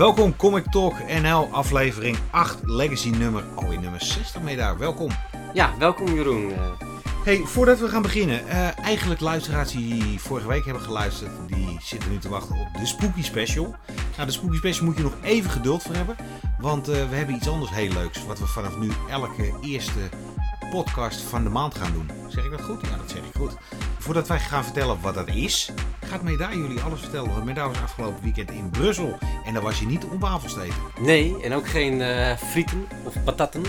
Welkom Comic Talk NL aflevering 8 Legacy nummer, alweer nummer 60 mee daar. Welkom. Ja, welkom Jeroen. Hey, voordat we gaan beginnen, eh, eigenlijk luisteraars die vorige week hebben geluisterd, die zitten nu te wachten op de Spooky Special. Nou, de Spooky Special moet je nog even geduld voor hebben, want eh, we hebben iets anders heel leuks, wat we vanaf nu elke eerste podcast van de maand gaan doen. Zeg ik dat goed? Ja, dat zeg ik goed. Voordat wij gaan vertellen wat dat is, gaat Meda jullie alles vertellen. Want Meda was afgelopen weekend in Brussel en daar was je niet om wafels te eten. nee, en ook geen eh, frieten of patatten.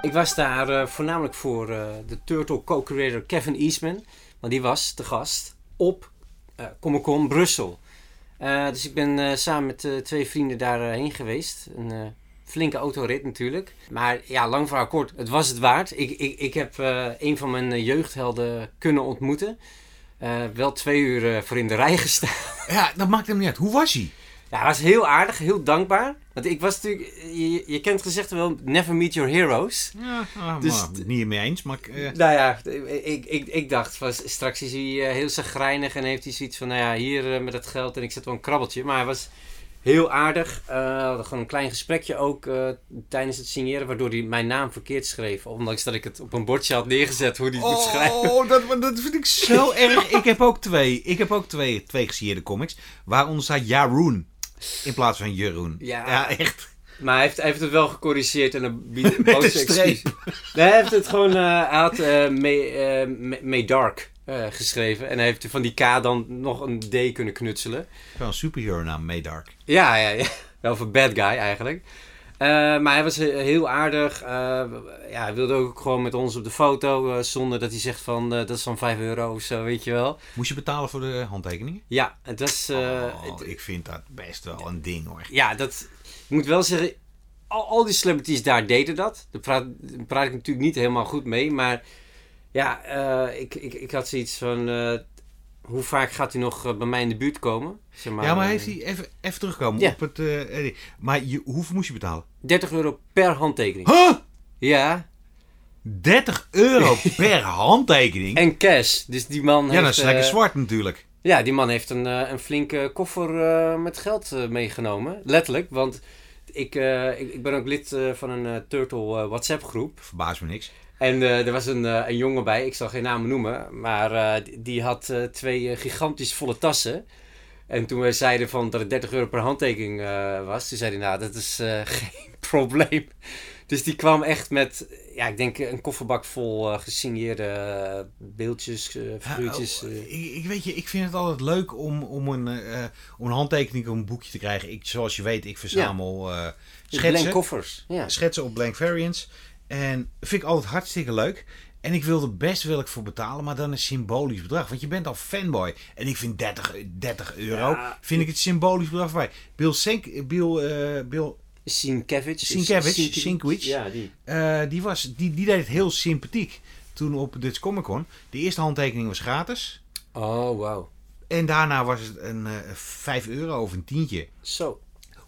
Ik was daar eh, voornamelijk voor eh, de Turtle co-creator Kevin Eastman. Want die was te gast op eh Comic Con Brussel. Dus ik ben samen met twee vrienden daarheen geweest. Flinke autorit natuurlijk. Maar ja, lang verhaal kort, het was het waard. Ik, ik, ik heb eh, een van mijn eh, jeugdhelden kunnen ontmoeten. Eh, wel twee uur voor in de rij gestaan. Ja, dat maakt hem niet uit. Hoe was hij? Ja, hij was heel aardig, heel dankbaar. Want ik was natuurlijk, je, je kent gezegd wel, never meet your heroes. Ja, ah, Dus- maar niet mee eens, maar... eh, Nou ja, ik, ik, ik dacht, van, straks is hij heel zagrijnig en heeft hij zoiets van, nou ja, hier met het geld en ik zet wel een krabbeltje. Maar hij was heel aardig. We hadden gewoon een klein gesprekje ook eh, tijdens het signeren, waardoor hij mijn naam verkeerd schreef. Ondanks dat ik het op een bordje had neergezet hoe hij het moet schrijven. Oh, dat, dat vind ik zo erg. Ik heb ook twee. Ik heb ook twee, twee gesigneerde comics. Waaronder staat Jaroen. In plaats van Jeroen. Ja. echt. Maar hij heeft, hij heeft het wel gecorrigeerd en een boze excuus. Nee, hij heeft het gewoon, eh, hij had May Dark eh, geschreven. En hij heeft van die K dan nog een D kunnen knutselen. Wel een superhero naam, Maydark. Ja, ja, ja. Wel een bad guy eigenlijk. Eh, maar hij was he- heel aardig. Eh, ja, hij wilde ook gewoon met ons op de foto. eh, zonder dat hij zegt van eh, dat is van 5 euro of zo, weet je wel. Moest je betalen voor de handtekeningen? Ja, het was. eh, oh, ik vind dat best wel een ding hoor. ja, dat. Ik moet wel zeggen. Al, al die celebrities daar deden dat. Daar praat, daar praat ik natuurlijk niet helemaal goed mee. Maar ja, eh, ik, ik, ik had zoiets van. eh, hoe vaak gaat hij nog eh, bij mij in de buurt komen? Zeg maar, Ja, maar heeft hij even, even terugkomen op het... maar je, hoeveel moest je betalen? 30 euro per handtekening. Huh? Ja, 30 euro per handtekening? En cash. Dus die man ja, heeft... dat is lekker zwart natuurlijk. Ja, die man heeft een, een flinke koffer met geld meegenomen. Letterlijk, want ik, ik, ik ben ook lid van een Turtle WhatsApp groep. Verbaast me niks. En eh, er was een, eh, een jongen bij, ik zal geen namen noemen, maar eh, die, had twee gigantisch volle tassen. En toen wij zeiden van dat het 30 euro per handtekening was, toen zei hij nou, dat is geen probleem. Dus die kwam echt met, ja, ik denk een kofferbak vol gesigneerde beeldjes, figuurtjes. Ja, oh, ik, ik weet je, ik vind het altijd leuk om, om, een, om een handtekening op een boekje te krijgen. Ik, zoals je weet, ik verzamel Dus schetsen, blank koffers. Ja. schetsen op blank variants. En vind ik altijd hartstikke leuk. En ik wil er best wil ik voor betalen, maar dan een symbolisch bedrag. Want je bent al fanboy. En ik vind 30, 30 euro, Ja. vind ik het symbolisch bedrag bij. Bill, Sink, Bill, eh, Bill Sienkiewicz. Sienkiewicz, Sienkiewicz. Ja, die. eh, die, was, die, die deed het heel sympathiek toen op Dutch Comic Con. De eerste handtekening was gratis. Oh, wauw. En daarna was het een eh 5 euro of een tientje. Zo.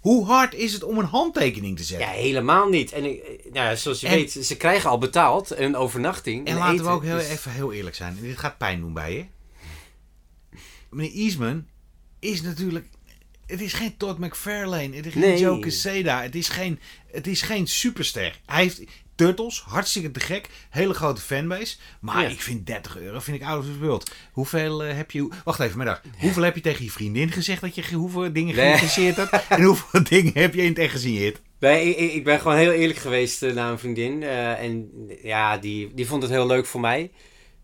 Hoe hard is het om een handtekening te zetten? Ja, helemaal niet. En eh, nou, ja, zoals je En- weet, ze krijgen al betaald. Een overnachting. en en laten eten, we ook heel, dus- even heel eerlijk zijn. Dit gaat pijn doen bij je. Meneer Eastman is natuurlijk... Het is geen Todd McFarlane. Het is geen Nee. Joe. Het is geen, het is geen superster. Hij heeft Turtles, hartstikke te gek. Hele grote fanbase. Maar Ja. ik vind 30 euro vind ik out of the world. Hoeveel eh, heb je... Wacht even, middag. Hoeveel heb je tegen je vriendin gezegd dat je hoeveel dingen Nee. geïnteresseerd hebt? En hoeveel dingen heb je in het echt gesigneerd? Nee, ik, ik- ben gewoon heel eerlijk geweest eh, naar een vriendin. eh, en ja, die, die vond het heel leuk voor mij.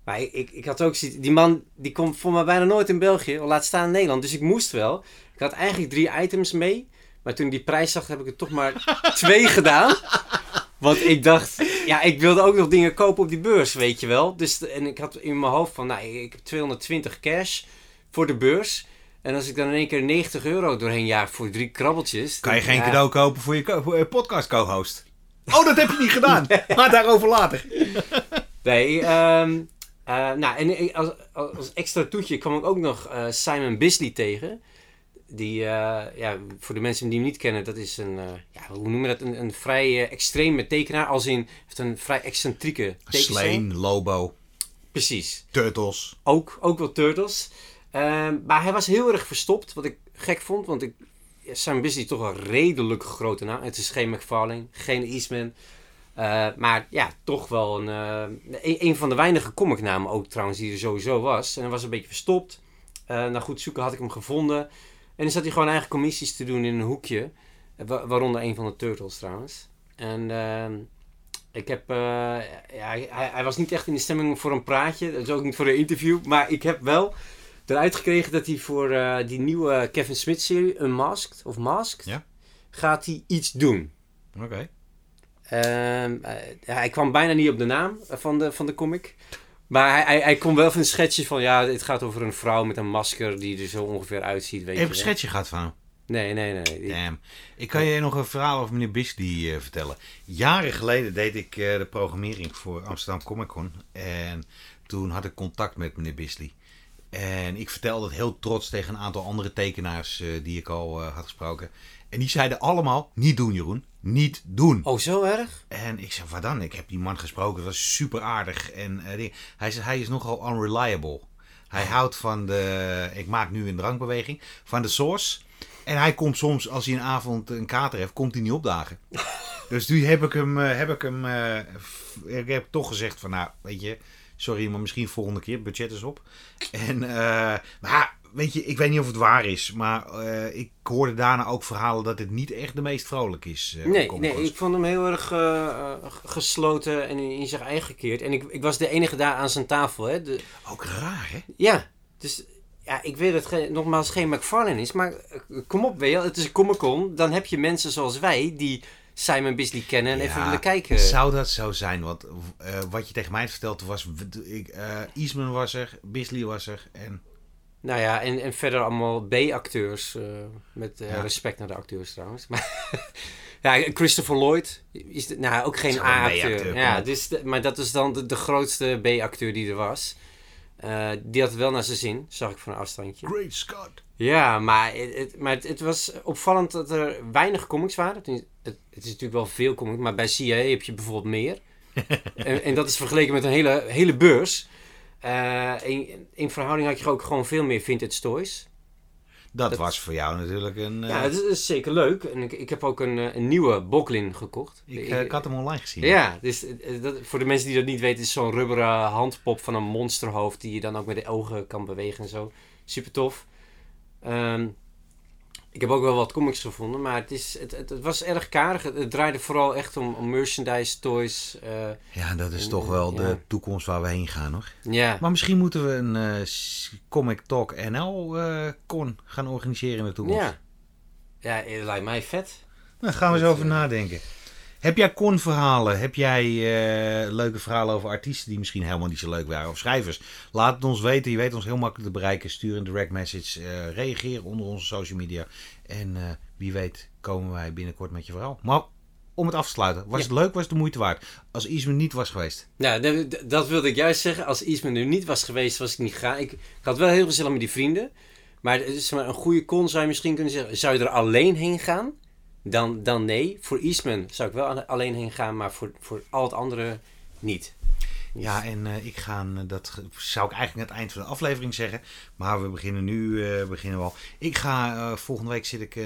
Maar ik, ik, ik had ook. Die man die komt voor mij bijna nooit in België. Al laat staan in Nederland. Dus ik moest wel. Ik had eigenlijk drie items mee. Maar toen die prijs zag, heb ik er toch maar twee gedaan. Want ik dacht... Ja, ik wilde ook nog dingen kopen op die beurs, weet je wel. Dus, en ik had in mijn hoofd van... Nou, ik heb 220 cash voor de beurs. En als ik dan in één keer 90 euro doorheen jaag voor drie krabbeltjes... Kan je geen ja, cadeau kopen voor je, voor je podcast co-host? Oh, dat heb je niet gedaan. Maar daarover later. Nee, ehm, eh, nou, en als, als extra toetje kwam ik ook nog eh, Simon Bisley tegen. Die, eh, ja, voor de mensen die hem niet kennen, dat is een, eh, ja, hoe noem je dat? Een, een vrij eh, extreme tekenaar. Als in, heeft een vrij excentrieke tekenstijl. Slane, Lobo, Precies. Turtles. Ook, ook wel Turtles. Ehm, maar hij was heel erg verstopt, wat ik gek vond. Want ik, Sam is toch een redelijk grote naam. Het is geen McFarlane, geen Eastman. Eh, maar ja, toch wel een, een, een van de weinige comicnamen ook trouwens die er sowieso was. En hij was een beetje verstopt. Eh na goed zoeken had ik hem gevonden. En dan zat hij gewoon eigen commissies te doen in een hoekje. Eh, wa- waaronder een van de Turtles trouwens. En ehm, ik heb... eh, ja, hij, hij was niet echt in de stemming voor een praatje. Dat is ook niet voor een interview. Maar ik heb wel eruit gekregen dat hij voor eh, die nieuwe Kevin Smith serie, Unmasked of Masked, Ja. gaat hij iets doen. Oké. Ehm, eh, hij kwam bijna niet op de naam van de, van de comic. Maar hij, hij, hij kon wel van een schetsje van... Ja, het gaat over een vrouw met een masker die er zo ongeveer uitziet. Weet Even een je, schetsje gaat van hem. Nee, nee, nee. Damn. Ik kan je nog een verhaal over meneer Bisley eh, vertellen. Jaren geleden deed ik eh, de programmering voor Amsterdam Comic Con. En toen had ik contact met meneer Bisley. En ik vertelde het heel trots tegen een aantal andere tekenaars eh, die ik al had gesproken. En die zeiden allemaal, niet doen Jeroen, niet doen. Oh, zo erg? En ik zei, wat dan? Ik heb die man gesproken, dat was super aardig. En eh, hij zei, hij is nogal unreliable. Hij houdt van de, ik maak nu een drankbeweging, van de source. En hij komt soms, als hij een avond een kater heeft, komt hij niet opdagen. dus nu heb ik hem, eh, heb ik hem, eh, ik heb toch gezegd van, nou, weet je, sorry, maar misschien volgende keer, budget is op. En, eh, maar weet je, ik weet niet of het waar is, maar eh, ik hoorde daarna ook verhalen dat het niet echt de meest vrolijk is. op Nee, nee, ik vond hem heel erg eh, gesloten en in, in zich eigen gekeerd. En ik, ik was de enige daar aan zijn tafel. Hè. De, Ook raar, hè? ja, dus ja, ik weet dat het nogmaals geen McFarlane is. Maar kom op, weet je wel, het is een Comic Con. Dan heb je mensen zoals wij die Simon Bisley kennen en even willen kijken. Zou dat zo zijn? Want wat je tegen mij vertelde was... Ik, Eastman was er, Bisley was er en... Nou ja, en, en verder allemaal B-acteurs. eh, met eh, Ja. respect naar de acteurs trouwens. Maar ja, Christopher Lloyd is de- nou, ook geen A-acteur. Ja, dus de- maar dat is dan de, de grootste B-acteur die er was. Eh, die had het wel naar zijn zin, zag ik van een afstandje. Great Scott. Ja, maar, het, het- maar het, het was opvallend dat er weinig comics waren. Het, is- het, het is natuurlijk wel veel comics, maar bij CIA heb je bijvoorbeeld meer. en, en dat is vergeleken met een hele, hele beurs. Eh, in, in verhouding had je ook gewoon veel meer vintage toys. Dat, Dat- was voor jou natuurlijk een... eh, Ja, is, het is zeker leuk. En ik, ik heb ook een, eh, een nieuwe Boklin gekocht. ik, eh, ik had hem online gezien. Ja, dus eh, dat, voor de mensen die dat niet weten, is zo'n rubberen handpop van een monsterhoofd die je dan ook met de ogen kan bewegen en zo. Super tof. Ehm, ik heb ook wel wat comics gevonden, maar het, is, het, het, het was erg karig. Het, het draaide vooral echt om, om merchandise, toys. eh, Ja, dat is En, toch wel de toekomst waar we heen gaan, hoor. ja. Maar misschien moeten we een eh, Comic Talk NL eh, con gaan organiseren in de toekomst. ja. Ja, het lijkt mij vet. Daar gaan we eens Dat, over nadenken. Heb jij con-verhalen? Heb jij eh, leuke verhalen over artiesten die misschien helemaal niet zo leuk waren? Of schrijvers? Laat het ons weten. Je weet ons heel makkelijk te bereiken. Stuur een direct message. eh, reageer onder onze social media. En eh, wie weet komen wij binnenkort met je verhaal. Maar om het af te sluiten. Was Ja. het leuk? Was het de moeite waard? Als Isme niet was geweest. Nou, dat, wilde ik juist zeggen. Als Eastman er niet was geweest, was ik niet gegaan. Ik, ik had wel heel gezellig met die vrienden. Maar het is maar een goede con zou je misschien kunnen zeggen. Zou je er alleen heen gaan? Dan, dan nee. Voor Eastman zou ik wel alleen heen gaan, maar voor, voor al het andere niet. Ja, en eh, ik ga, eh, dat zou ik eigenlijk aan het eind van de aflevering zeggen. Maar we beginnen nu, eh, beginnen we al. Ik ga, volgende week zit ik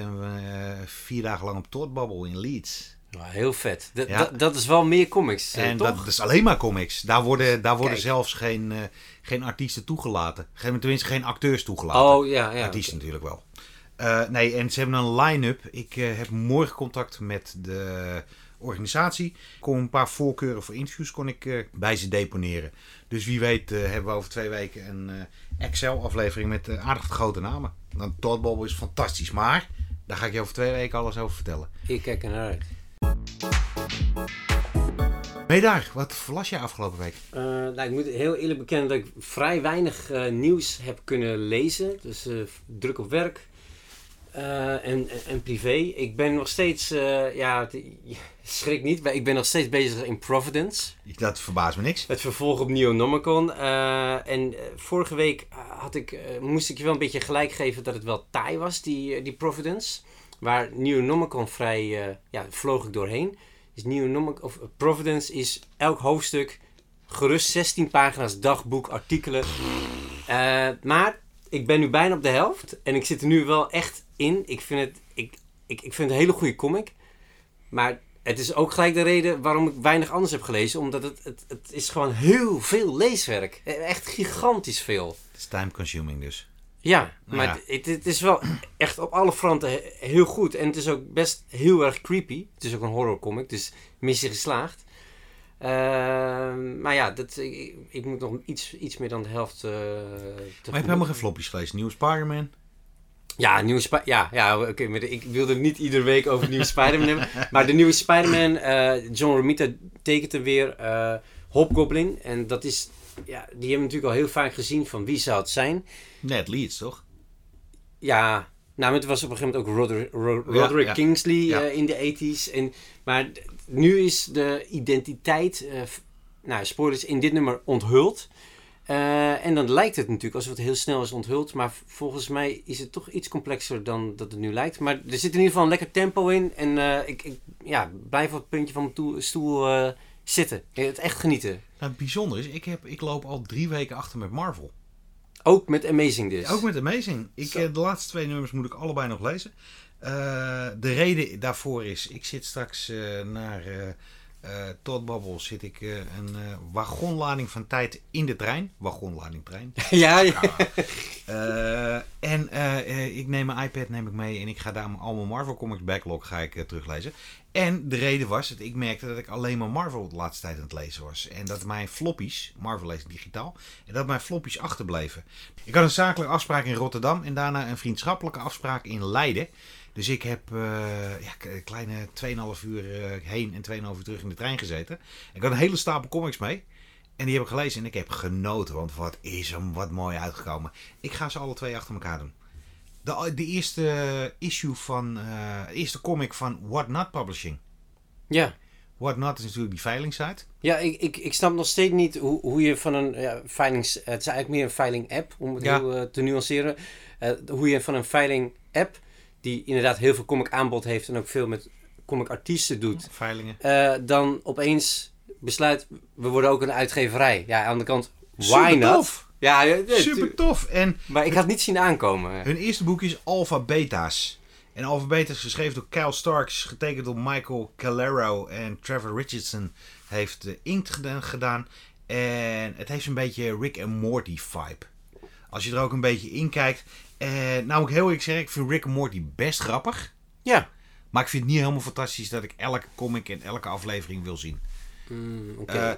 vier dagen lang op Toortbabbel in Leeds. Nou, heel vet. Dat- Ja. dat, is wel meer comics, En toch? dat, dat is alleen maar comics. Daar worden, daar worden Kijk. zelfs geen, geen artiesten toegelaten. Geen, tenminste, geen acteurs toegelaten. oh, ja, ja. artiesten natuurlijk wel. Eh, nee, en ze hebben een line-up. Ik eh, heb morgen contact met de organisatie. Ik kon een paar voorkeuren voor interviews kon ik, eh, bij ze deponeren. Dus wie weet hebben we over twee weken een Excel-aflevering met aardig grote namen. Dan Todd is fantastisch, maar daar ga ik je over twee weken alles over vertellen. Ik kijk er naar uit. Ben je daar? Wat verlas jij afgelopen week? Nou, ik moet heel eerlijk bekennen dat ik vrij weinig nieuws heb kunnen lezen. Dus druk op werk eh, en, en, privé. Ik ben nog steeds, eh, ja, schrik niet, maar ik ben nog steeds bezig in Providence. Dat verbaast me niks. Het vervolg op Neonomicon. Eh en vorige week had ik, moest ik je wel een beetje gelijk geven dat het wel taai was, die, die Providence. Waar Neonomicon vrij, ja, vloog ik doorheen. Dus Neonomic, of Providence is elk hoofdstuk gerust 16 pagina's dagboek, artikelen. Maar ik ben nu bijna op de helft. En ik zit er nu wel echt in. Ik vind het, ik, ik, ik vind het een hele goede comic. Maar het is ook gelijk de reden waarom ik weinig anders heb gelezen. Omdat het, het, het is gewoon heel veel leeswerk. Echt gigantisch veel. Het is time consuming dus. Ja, Nou maar ja. Het, het is wel echt op alle fronten he- heel goed. En het is ook best heel erg creepy. Het is ook een horrorcomic, dus missie geslaagd. Ehm, maar ja, dat, ik, ik moet nog iets, iets meer dan de helft eh Maar je hebt tegemoet. helemaal geen floppies gelezen. Nieuwe Spider-Man. Ja, nieuwe Spi- ja, ja oké, maar ik wilde het niet iedere week over de nieuwe Spider-Man hebben. Maar de nieuwe Spider-Man, eh, John Romita tekent er weer eh, Hobgoblin. En dat is, ja, die hebben we natuurlijk al heel vaak gezien van wie zou het zijn. Ned Leeds, toch? Ja, nou, het was op een gegeven moment ook Roderick, Ja, ja. Kingsley Ja. in de 80s. En, maar nu is de identiteit, f- nou, spoilers, in dit nummer onthuld. Eh, en dan lijkt het natuurlijk alsof het heel snel is onthuld. Maar volgens mij is het toch iets complexer dan dat het nu lijkt. Maar er zit in ieder geval een lekker tempo in. En eh, ik, ik ja, blijf op het puntje van mijn toe- stoel eh, zitten. Het echt genieten. Nou, het bijzondere is, ik, heb, ik loop al drie weken achter met Marvel. Ook met Amazing dus. Ook met Amazing. Ik, Zo. de laatste twee nummers moet ik allebei nog lezen. Eh, de reden daarvoor is, ik zit straks eh, naar eh Todd Bubble, zit ik een wagonlading van tijd in de trein. Wagonlading trein. ja, ja. En ik neem mijn iPad neem ik mee en ik ga daar mijn- al mijn Marvel Comics backlog ga ik, teruglezen. En de reden was dat ik merkte dat ik alleen maar Marvel de laatste tijd aan het lezen was. En dat mijn floppies, Marvel ik digitaal, en dat mijn floppies achterbleven. Ik had een zakelijke afspraak in Rotterdam en daarna een vriendschappelijke afspraak in Leiden. Dus ik heb eh, ja, kleine 2,5 uur eh, heen en 2,5 uur terug in de trein gezeten. Ik had een hele stapel comics mee. En die heb ik gelezen en ik heb genoten, want wat is hem wat mooi uitgekomen. Ik ga ze alle twee achter elkaar doen. De, de eerste issue van, de eerste comic van What Not Publishing. ja. What Not is natuurlijk die veilingsite. Ja, ik, ik, ik snap nog steeds niet hoe, hoe je van een ja, veilings... Het is eigenlijk meer een veiling-app, om het Ja. heel te nuanceren. Hoe je van een veiling-app, die inderdaad heel veel comic aanbod heeft... en ook veel met comic artiesten doet... Veilingen. eh, dan opeens besluit, we worden ook een uitgeverij. Ja, aan de kant, why Super not? tof. Ja, ja, ja, Super tof. En Maar ik had het niet zien aankomen. hun eerste boek is Alpha Beta's. En Alpha Beta's geschreven door Kyle Starks, getekend door Michael Calero en Trevor Richardson heeft de inkt geda- gedaan. En het heeft een beetje Rick en Morty vibe. Als je er ook een beetje in kijkt. En nou ik heel eerlijk zeggen, ik vind Rick en Morty best grappig. Ja. Maar ik vind het niet helemaal fantastisch dat ik elke comic en elke aflevering wil zien. Mm, Oké. Eh,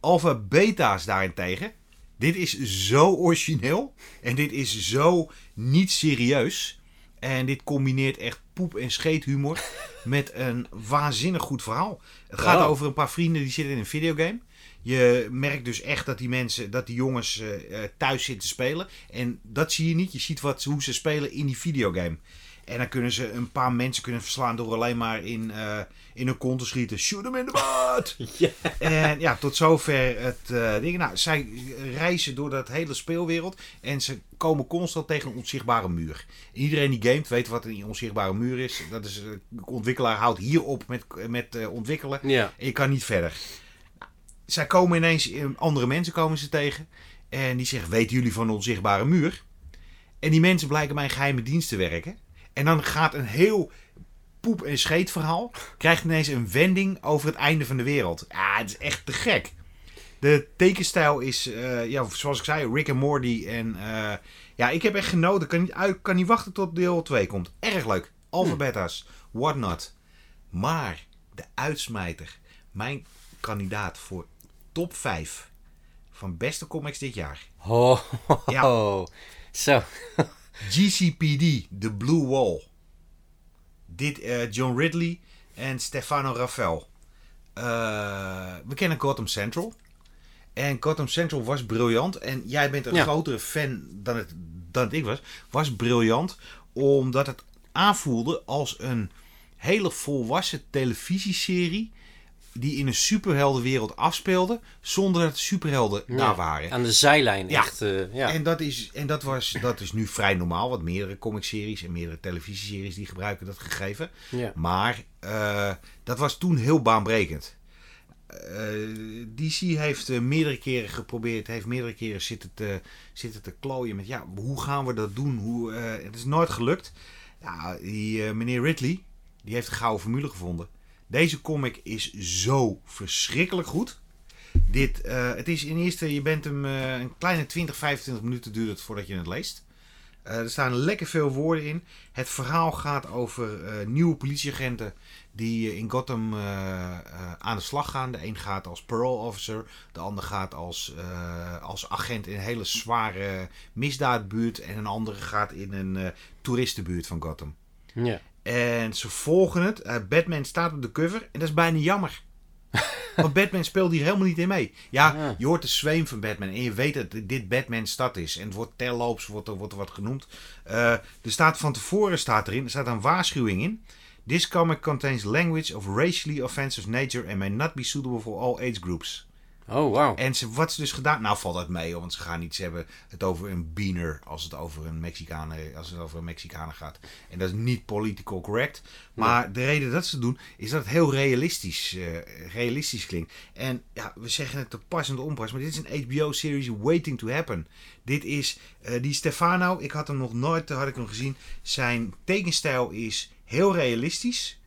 Alpha Beta's daarentegen. Dit is zo origineel. En dit is zo niet serieus. En dit combineert echt poep- en scheethumor met een waanzinnig goed verhaal. Het gaat Wow. over een paar vrienden die zitten in een videogame. Je merkt dus echt dat die mensen, dat die jongens eh, thuis zitten te spelen. En dat zie je niet. Je ziet wat, hoe ze spelen in die videogame. En dan kunnen ze een paar mensen kunnen verslaan door alleen maar in, eh, in hun kont te schieten. Shoot hem in de butt! ja. En ja, tot zover het eh, ding. Nou, zij reizen door dat hele speelwereld. En ze komen constant tegen een onzichtbare muur. Iedereen die gamet weet wat een onzichtbare muur is. Dat is de ontwikkelaar houdt hier op met, met ontwikkelen. En je kan niet verder. Zij komen ineens, eh, andere mensen komen ze tegen. En die zeggen, weten jullie van de onzichtbare muur? En die mensen blijken bij een geheime dienst te werken. En dan gaat een heel poep- en scheetverhaal... krijgt ineens een wending over het einde van de wereld. Ja, het is echt te gek. De tekenstijl is, eh, ja, zoals ik zei, Rick en Morty. En eh, ja, ik heb echt genoten. Kan niet, kan niet wachten tot deel 2 komt. Erg leuk. Alphabeta's, what not. Maar de uitsmijter, mijn kandidaat voor top 5 van beste comics dit jaar. Oh, Ja. Zo. GCPD, The Blue Wall. Dit eh, John Ridley en Stefano Raffel. Eh, we kennen Gotham Central. En Gotham Central was briljant. En jij bent een Ja. grotere fan dan het, dan het ik was. Was briljant omdat het aanvoelde als een hele volwassen televisieserie. Die in een superheldenwereld afspeelde. Zonder dat superhelden Ja, daar waren. Aan de zijlijn, Ja. echt. eh, ja. En, dat is, en dat, was, dat is nu vrij normaal, want meerdere comicseries en meerdere televisieseries die gebruiken dat gegeven. ja. Maar eh, dat was toen heel baanbrekend. eh, DC heeft meerdere keren geprobeerd, heeft meerdere keren zitten te, zitten te klooien met ja, hoe gaan we dat doen? Hoe, het is nooit gelukt. Ja, die meneer Ridley, die heeft een gouden formule gevonden. Deze comic is zo verschrikkelijk goed. Dit, eh, het is in eerste, je bent hem eh, een kleine 20, 25 minuten duurt het voordat je het leest. Eh, er staan lekker veel woorden in. Het verhaal gaat over nieuwe politieagenten die in Gotham aan de slag gaan. De een gaat als parole officer, de ander gaat als, als agent in een hele zware misdaadbuurt en een andere gaat in een toeristenbuurt van Gotham. Ja. En ze volgen het. Eh, Batman staat op de cover en dat is bijna jammer. Want Batman speelt hier helemaal niet in mee. Ja, je hoort de zweem van Batman en je weet dat dit Batman stad is. En het wordt terloops, wordt er, wordt er wat genoemd. Eh, er staat van tevoren staat erin, er staat een waarschuwing in. This comic contains language of racially offensive nature and may not be suitable for all age groups. Oh, wauw. En ze, wat ze dus gedaan... Nou valt dat mee, want ze gaan niet... Ze hebben het over een beaner als het over een Mexicaner, als het over een Mexicaner gaat. En dat is niet political correct. Maar de reden dat ze het doen, is dat het heel realistisch, eh, realistisch klinkt. En ja, we zeggen het te pas en te onpas, maar dit is een HBO-series waiting to happen. Dit is... eh, die Stefano, ik had hem nog nooit had ik hem gezien. Zijn tekenstijl is heel realistisch.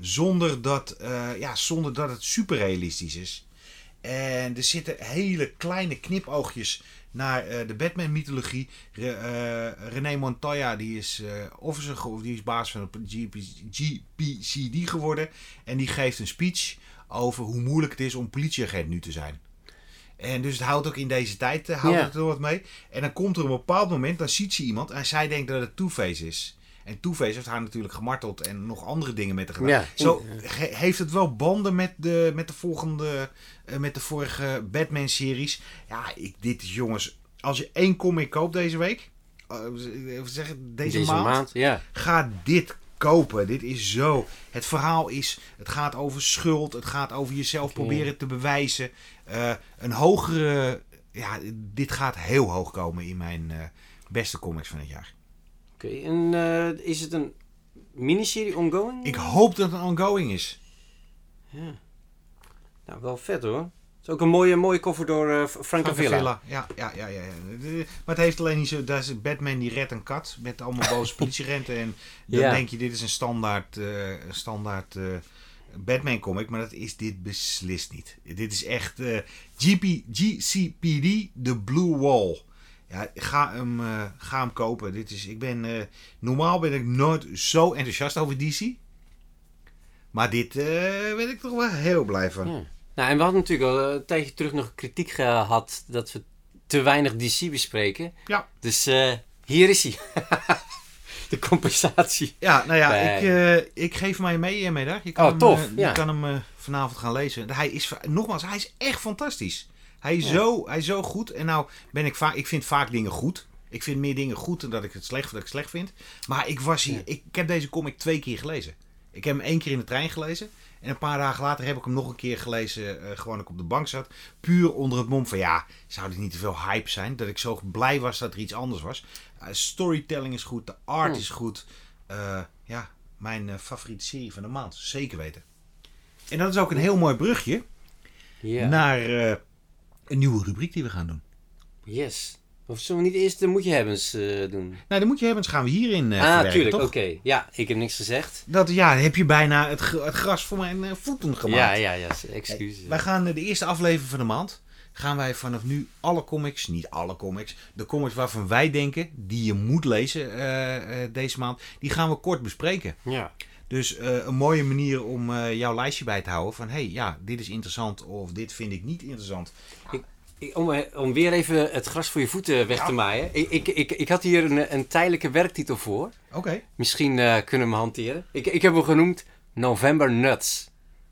Zonder dat, eh, ja, zonder dat het super realistisch is. En er zitten hele kleine knipoogjes naar eh, de Batman-mythologie. Re, eh, René Montoya, die is eh officer, of die is baas van de GP, GPCD geworden. En die geeft een speech over hoe moeilijk het is om politieagent nu te zijn. En dus het houdt ook in deze tijd houdt het er wat mee. En dan komt er een bepaald moment, dan ziet ze iemand en zij denkt dat het Two-Face is. En Two-Face heeft haar natuurlijk gemarteld en nog andere dingen met haar gedaan. Ja. Zo heeft het wel banden met de, met de volgende, eh, met de vorige Batman-series. Ja, ik, dit is jongens, als je één comic koopt deze week, eh, even zeggen, deze, maand, ja. ga dit kopen. Dit is zo. Het verhaal is, het gaat over schuld, het gaat over jezelf proberen te bewijzen. Eh, een hogere, ja, dit gaat heel hoog komen in mijn beste comics van het jaar. Oké, en eh, is het een miniserie ongoing? Ik hoop dat het een ongoing is. Ja. Nou, wel vet hoor. Het is ook een mooie, mooie cover door eh, Frank Avila. Avila. Ja, ja, ja, ja. Maar het heeft alleen niet zo. Daar is Batman die redt een kat met allemaal boze politieagenten. En dan Ja. denk je, dit is een standaard, eh, standaard Batman comic. Maar dat is dit beslist niet. Dit is echt GP, GCPD, The Blue Wall. Ja, ga hem, eh, ga hem kopen. Dit is, ik ben, eh, normaal ben ik nooit zo enthousiast over DC. Maar dit eh ben ik toch wel heel blij van. Ja. Nou, en we hadden natuurlijk al een tijdje terug nog kritiek gehad dat we te weinig DC bespreken. Ja. Dus hier is hij. De compensatie. Ja, nou ja, ik, ik geef mij mee, eh, Medag. Je kan Oh, hem, tof, ja. Je kan hem vanavond gaan lezen. Hij is, nogmaals, hij is echt fantastisch. Hij is, zo, hij is zo goed. En nou ben ik vaak, ik vind vaak dingen goed. Ik vind meer dingen goed dan dat ik het slecht, dat ik het slecht vind. Maar ik was hier, Ja. ik, ik heb deze comic twee keer gelezen. Ik heb hem één keer in de trein gelezen. En een paar dagen later heb ik hem nog een keer gelezen, eh, gewoon ik op de bank zat. Puur onder het mom van ja, zou dit niet te veel hype zijn? Dat ik zo blij was dat er iets anders was. Eh, storytelling is goed, de art Hmm. is goed. Eh, ja, mijn favoriete serie van de maand, zeker weten. En dat is ook een heel mooi brugje Ja. naar een nieuwe rubriek die we gaan doen. Yes. Of zullen we niet eerst de moet je hebbens eh, doen? Nou, dan moet je hebben, gaan we hierin eh ah, tuurlijk. Oké. Ja, ik heb niks gezegd. Dat, ja, heb je bijna het, het gras voor mijn eh, voeten gemaakt. Ja, ja, ja. Excuses. Wij gaan de eerste aflevering van de maand. Gaan wij vanaf nu alle comics, niet alle comics, de comics waarvan wij denken die je moet lezen deze maand, die gaan we kort bespreken. Ja. Dus eh, een mooie manier om eh, jouw lijstje bij te houden van hey, ja, dit is interessant of dit vind ik niet interessant. Ik- Om, eh, om weer even het gras voor je voeten weg Ja. te maaien. Ik, ik, ik, ik had hier een, een tijdelijke werktitel voor. Oké. Misschien kunnen we hem hanteren. Ik, ik heb hem genoemd November Nuts.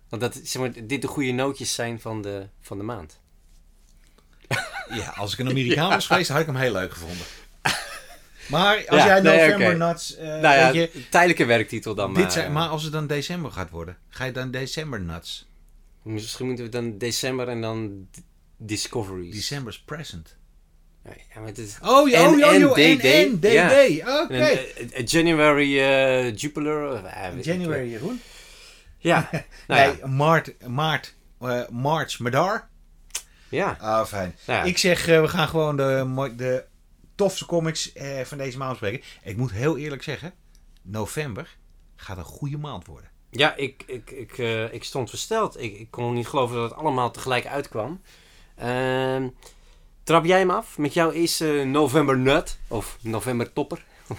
Want dat zeg maar, dit de goede nootjes zijn van de, van de maand. Ja, als ik een Amerikaan was geweest, had ik hem heel leuk gevonden. Maar als Ja, jij nee, November. Nuts, eh, nou ja, weet je, tijdelijke werktitel dan maar. dit zijn, maar als het dan december gaat worden, ga je dan December Nuts? Misschien moeten we dan december en dan Discoveries. December's Present. Ja, maar het is... Oh, ja, En- oh, en DD. en, DD. Oké. En, eh, eh, January eh, Jupiler. eh, ik January. Jeroen? Ja. nou ja. nee, maart, maart eh, March Madar. Ja. Ah, fijn. Nou ja. Ik zeg, eh, we gaan gewoon de, de tofste comics eh, van deze maand bespreken. Ik moet heel eerlijk zeggen, november gaat een goede maand worden. Ja, ik, ik, ik, eh, ik stond versteld. Ik, ik kon niet geloven dat het allemaal tegelijk uitkwam. Ehm, trap jij hem af met jouw eerste November Nut? Of November Topper?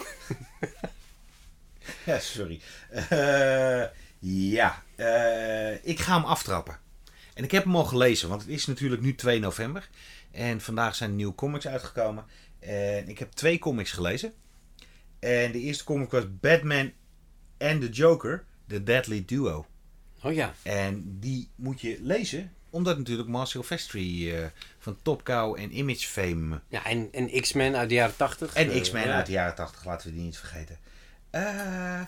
Ja, sorry. Eh, ja, eh, ik ga hem aftrappen. En ik heb hem al gelezen, want het is natuurlijk nu 2 november. En vandaag zijn nieuwe comics uitgekomen. En ik heb twee comics gelezen. En de eerste comic was Batman and the Joker, The Deadly Duo. Oh ja. En die moet je lezen, omdat natuurlijk Marcel Vestry eh, van Top Cow en Image Fame Ja, en, en X-Men uit de jaren 80. en Eh, X-Men ja. uit de jaren 80, laten we die niet vergeten. Eh,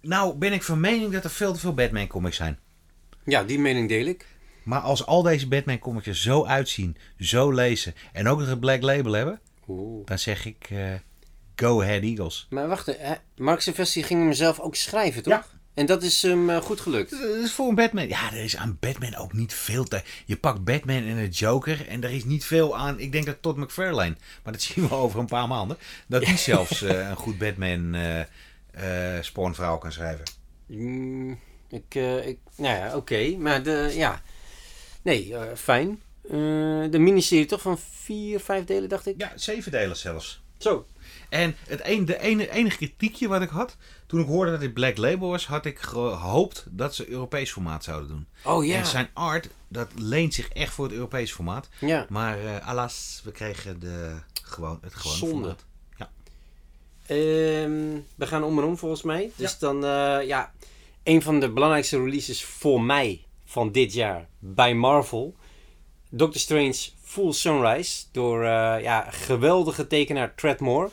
nou ben ik van mening dat er veel te veel Batman comics zijn. Ja, die mening deel ik. Maar als al deze Batman comics er zo uitzien, zo lezen en ook nog een black label hebben, Oeh. dan zeg ik eh, go ahead Eagles. Maar wacht, hè, Mark Silvestri ging hem zelf ook schrijven, toch? Ja. En dat is hem eh, goed gelukt. Dat is voor een Batman. Ja, er is aan Batman ook niet veel te. Je pakt Batman en de Joker en er is niet veel aan. Ik denk dat Todd McFarlane, maar dat zien we over een paar maanden, dat die zelfs eh, een goed Batman eh eh spawnverhaal kan schrijven. Mm, ik, eh, ik, nou ja, oké. Maar de, ja. Nee, eh, fijn. Eh, de miniserie toch van vier, vijf delen, dacht ik? Ja, zeven delen zelfs. Zo. En het een, de ene, enige kritiekje wat ik had, toen ik hoorde dat dit Black Label was, had ik gehoopt dat ze Europees formaat zouden doen. Oh ja. En zijn art, dat leent zich echt voor het Europees formaat. Ja. Maar eh alas, we kregen de, gewoon, het gewone Zonde. formaat. Ehm, we gaan om en om volgens mij. Dus dan, eh, ja, een van de belangrijkste releases voor mij van dit jaar bij Marvel. Doctor Strange Full Sunrise door eh, ja, geweldige tekenaar Treadmore.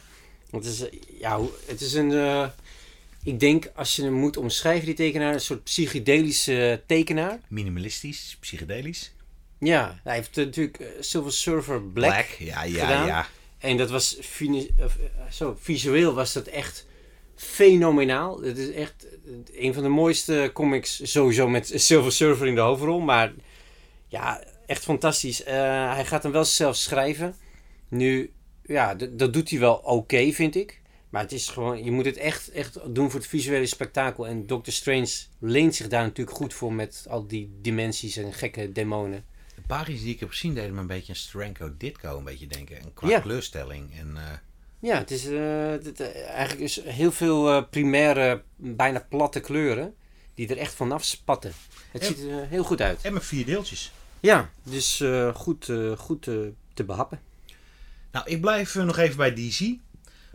Het is, ja, het is een, eh, ik denk als je hem moet omschrijven, die tekenaar, een soort psychedelische tekenaar. Minimalistisch, psychedelisch. Ja, hij heeft eh, natuurlijk Silver Surfer Black. ja, ja, gedaan. ja. En dat was zo, visueel was dat echt fenomenaal. Het is echt een van de mooiste comics sowieso met Silver Surfer in de hoofdrol. Maar ja, echt fantastisch. Eh, hij gaat hem wel zelf schrijven. Nu, ja, dat doet hij wel oké, vind ik. Maar het is gewoon, je moet het echt, echt doen voor het visuele spektakel. En Doctor Strange leent zich daar natuurlijk goed voor met al die dimensies en gekke demonen. De pagina's die ik heb gezien deden me een beetje een Stranko Ditko een beetje denken. En qua Ja. kleurstelling. En, eh, Ja, het is eh, het, eigenlijk is heel veel primaire, bijna platte kleuren die er echt vanaf spatten. Het ziet er heel goed uit. en met vier deeltjes. Ja, dus eh, goed, eh, goed eh, te behappen. Nou, ik blijf nog even bij DC.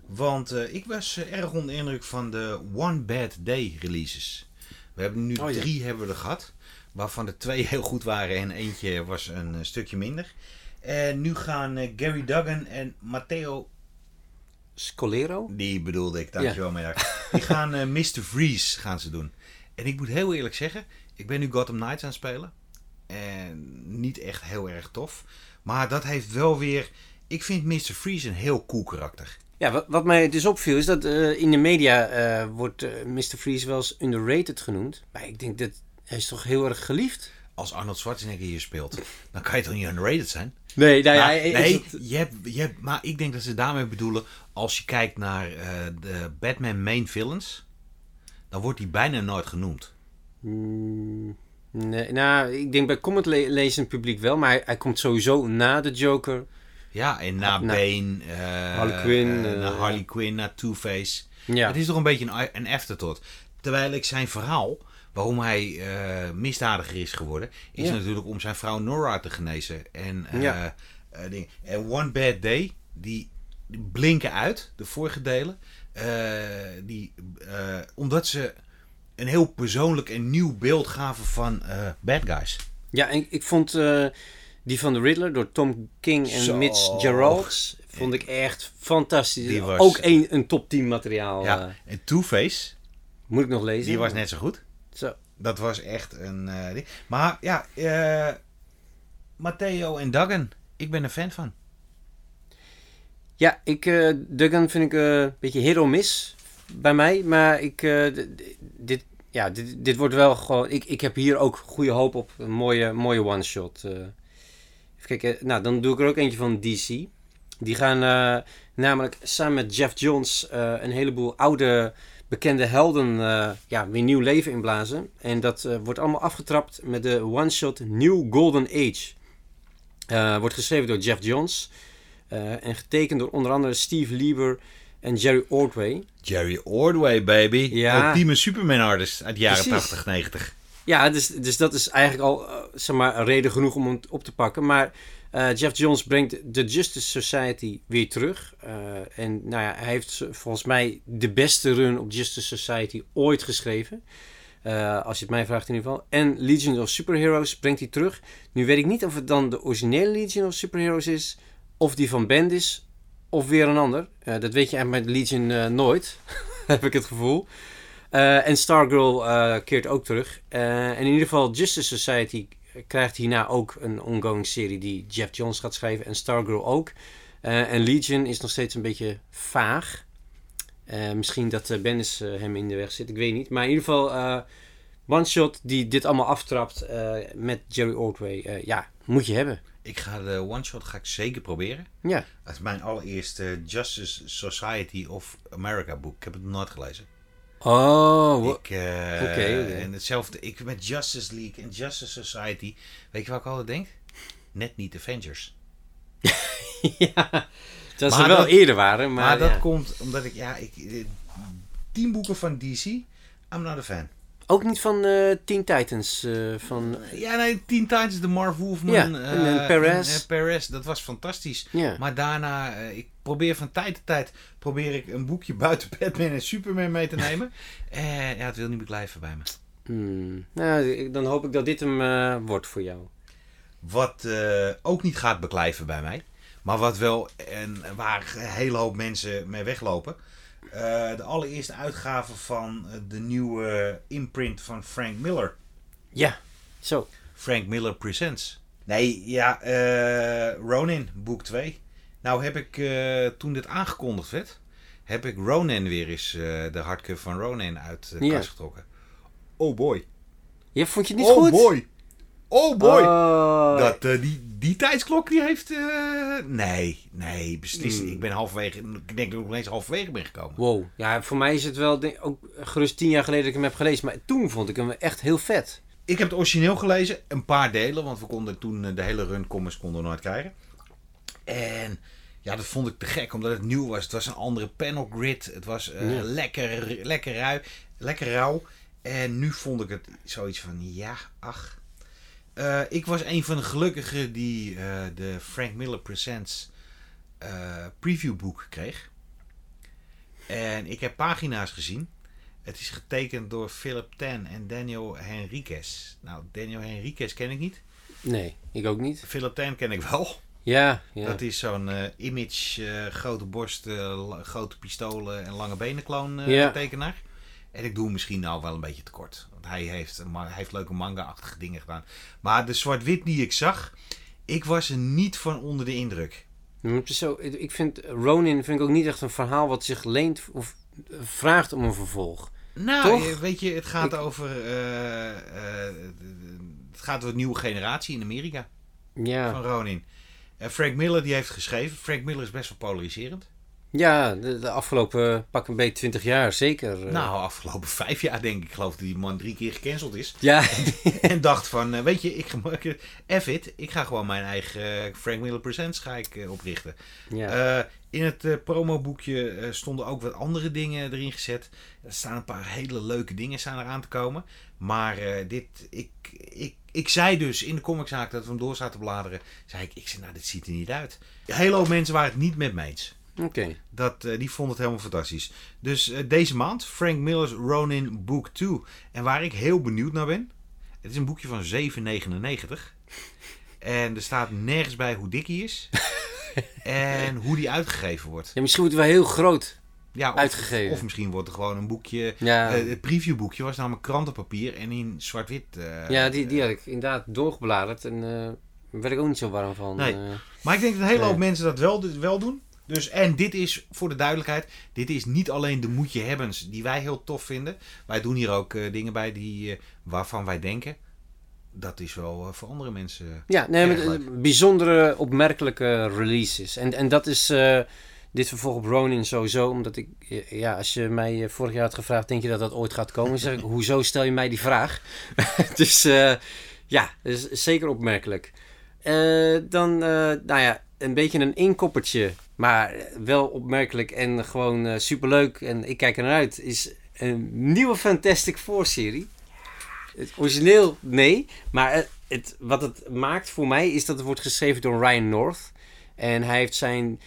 Want ik was erg onder de indruk van de One Bad Day releases. We hebben nu Oh, ja. drie hebben we er gehad. Waarvan er twee heel goed waren en eentje was een stukje minder. En nu gaan Gary Duggan en Matteo, Scolero? die bedoelde ik, dankjewel Merk. Die gaan Mr. Freeze gaan ze doen. En ik moet heel eerlijk zeggen, ik ben nu Gotham Knights aan het spelen. En niet echt heel erg tof. Maar dat heeft wel weer... Ik vind Mr. Freeze een heel cool karakter. Ja, wat, wat mij dus opviel is dat eh, in de media eh, wordt eh, Mr. Freeze wel eens underrated genoemd. Maar ik denk dat hij is toch heel erg geliefd. Als Arnold Schwarzenegger hier speelt, dan kan je toch niet underrated zijn? Nee, nou Maar, ja, nee, het- je hebt, je hebt, maar ik denk dat ze daarmee bedoelen... als je kijkt naar de Batman main villains... dan wordt hij bijna nooit genoemd. Mm, nee, nou, ik denk bij comment le lezend publiek wel, maar hij, hij komt sowieso na de Joker. Ja, en na Na- Bane, eh, Harley Quinn, eh, naar Harley Quinn, naar Two-Face. Ja, Het is toch een beetje een, een afterthought. Terwijl ik zijn verhaal, waarom hij eh, misdadiger is geworden, is Ja. natuurlijk om zijn vrouw Nora te genezen. En, Ja. ding. en One Bad Day, die, die blinken uit, de vorige delen. die, omdat ze een heel persoonlijk en nieuw beeld gaven van eh, bad guys. ja en ik vond eh, die van de Riddler door Tom King en Zo. Mitch Geralds, vond ik echt fantastisch. Die was- Ook een, een top 10 materiaal. ja. eh, En Two-Face, moet ik nog lezen. die was net zo goed. Zo. Dat was echt een. Maar ja, Matteo en Duggan, ik ben een fan van. Ja, ik, Duggan vind ik een beetje hero miss bij mij. Maar ik, eh, dit, ja, dit, dit wordt wel gewoon... Ik, ik heb hier ook goede hoop op. Een mooie, mooie one-shot. eh. even kijken. Nou, dan doe ik er ook eentje van DC. Die gaan eh, namelijk samen met Jeff Johns eh, een heleboel oude bekende helden eh, ja, weer nieuw leven inblazen. En dat eh, wordt allemaal afgetrapt met de one-shot New Golden Age. Eh, wordt geschreven door Jeff Johns. eh, en getekend door onder andere Steve Lieber en Jerry Ordway. Jerry Ordway, baby. Ja. Ultieme Superman artist uit de jaren Precies. 80, 90. Ja, dus, dus dat is eigenlijk al eh, zeg maar, reden genoeg om het op te pakken. Maar eh, Jeff Johns brengt de Justice Society weer terug. Eh, en nou ja, hij heeft volgens mij de beste run op Justice Society ooit geschreven. Als je het mij vraagt in ieder geval. En Legion of Superheroes brengt hij terug. Nu weet ik niet of het dan de originele Legion of Superheroes is. Of die van Bendis. Of weer een ander. Dat weet je eigenlijk met Legion eh, nooit. heb ik het gevoel. Eh, en Stargirl eh, keert ook terug. En in ieder geval Justice Society krijgt hierna ook een ongoing serie die Jeff Johns gaat schrijven. En Stargirl ook. En Legion is nog steeds een beetje vaag. Misschien dat Bendis eh, hem in de weg zit, ik weet niet. Maar in ieder geval One Shot die dit allemaal aftrapt met Jerry Ordway. ja, moet je hebben. Ik ga de one-shot ga ik zeker proberen. Ja. Dat is mijn allereerste Justice Society of America boek. Ik heb het nog nooit gelezen. Oh, Ik, eh, Oké. En hetzelfde, ik met Justice League en Justice Society. Weet je wat ik altijd denk? Net niet Avengers. ja. Dat ze Maar wel dat- eerder waren, maar, Maar, dat komt omdat ik, ja, ik, eh, tien boeken van DC, I'm not a fan. Ook niet van eh Teen Titans. eh, van, Ja, nee, Teen Titans, de Marv Wolfman. Ja, eh, en dan Perez. en, eh, Perez, dat was fantastisch. ja. Maar daarna, eh, ik probeer van tijd tot tijd probeer ik een boekje buiten Batman en Superman mee te nemen. En ja, het wil niet meer blijven bij me. Hmm. Nou, dan hoop ik dat dit hem eh, wordt voor jou. Wat eh, ook niet gaat beklijven bij mij. Maar wat wel, en waar een hele hoop mensen mee weglopen. Eh, de allereerste uitgave van eh, de nieuwe imprint van Frank Miller. Ja, zo. Frank Miller Presents. Nee, ja, eh, Ronin, boek 2. Nou heb ik, toen dit aangekondigd werd, heb ik Ronin weer eens, de hardcover van Ronin uit de Ja. kast getrokken. Oh boy. Ja, vond je het niet oh goed? boy. Oh boy. Oh. Dat, eh, die, die tijdsklok die heeft... eh, nee, nee, beslist. Hmm. Ik ben halverwege... Ik denk dat ik nog eens halverwege ben gekomen. Wow. Ja, voor mij is het wel denk, ook gerust tien jaar geleden dat ik hem heb gelezen. Maar toen vond ik hem echt heel vet. Ik heb het origineel gelezen, een paar delen, want we konden toen eh, de hele run comics konden nooit krijgen. En ja, dat vond ik te gek, omdat het nieuw was. Het was een andere panel grid. Het was Ja. lekker, lekker, rauw, lekker rauw. En nu vond ik het zoiets van, ja, ach. Eh, ik was een van de gelukkigen die eh, de Frank Miller Presents eh previewboek kreeg. En ik heb pagina's gezien. Het is getekend door Philip Tan en Daniel Henriquez. Nou, Daniel Henriquez ken ik niet. Nee, ik ook niet. Philip Tan ken ik wel. Ja, ja. Dat is zo'n image, grote borst, grote pistolen en lange benen kloon Ja. tekenaar. En ik doe hem misschien nou wel een beetje tekort. Want hij heeft, hij heeft leuke manga-achtige dingen gedaan. Maar de zwart-wit die ik zag, ik was er niet van onder de indruk. Zo, ik vind Ronin vind ik ook niet echt een verhaal wat zich leent of vraagt om een vervolg. Nou, Toch? eh, weet je, het gaat Ik- over. eh, eh, het gaat over een nieuwe generatie in Amerika Ja, van Ronin. En Frank Miller die heeft geschreven. Frank Miller is best wel polariserend. Ja de, de afgelopen pak een beetje 20 jaar zeker. eh. Nou, afgelopen vijf jaar denk ik. Ik geloof dat die man drie keer gecanceld is. Ja, en dacht van, eh, weet je, ik, F it, ik ga gewoon mijn eigen eh, Frank Miller Presents ga ik, oprichten. ja. In het promoboekje eh, stonden ook wat andere dingen erin gezet. Er staan een paar hele leuke dingen staan eraan te komen. Maar dit, ik, ik, ik zei dus in de comiczaak dat we hem door zaten bladeren. Zei ik, ik zei, nou dit ziet er niet uit. Een hele hoop mensen waren het niet met me eens. Oké. Dat, eh, die vonden het helemaal fantastisch. Dus eh, deze maand, Frank Miller's Ronin Book 2. En waar ik heel benieuwd naar ben. Het is een boekje van 7,99. En er staat nergens bij hoe dik hij is. en hoe die uitgegeven wordt. Ja, misschien wordt het wel heel groot Ja, of, uitgegeven. of misschien wordt er gewoon een boekje. ja, eh, het previewboekje was namelijk krantenpapier en in zwart-wit. ja die, die had ik inderdaad doorgebladerd en daar werd ik ook niet zo warm van. Nee. Maar ik denk dat een hele hoop mensen dat wel, wel doen. Dus, en dit is, voor de duidelijkheid, dit is niet alleen de moetje hebbens die wij heel tof vinden. Wij doen hier ook eh, dingen bij die, eh, waarvan wij denken, dat is wel eh, voor andere mensen Ja, nee, bijzondere, opmerkelijke releases. En, en dat is dit vervolg op Ronin sowieso, omdat ik, ja, als je mij vorig jaar had gevraagd, denk je dat dat ooit gaat komen? zeg ik, hoezo stel je mij die vraag? dus eh, ja, is zeker opmerkelijk. Dan, nou ja, een beetje een inkoppertje, maar wel opmerkelijk en gewoon eh, superleuk. En ik kijk er naar uit, is een nieuwe Fantastic Four serie. Het origineel, nee. Maar het, het- wat het maakt voor mij is dat het wordt geschreven door Ryan North. En hij heeft zijn.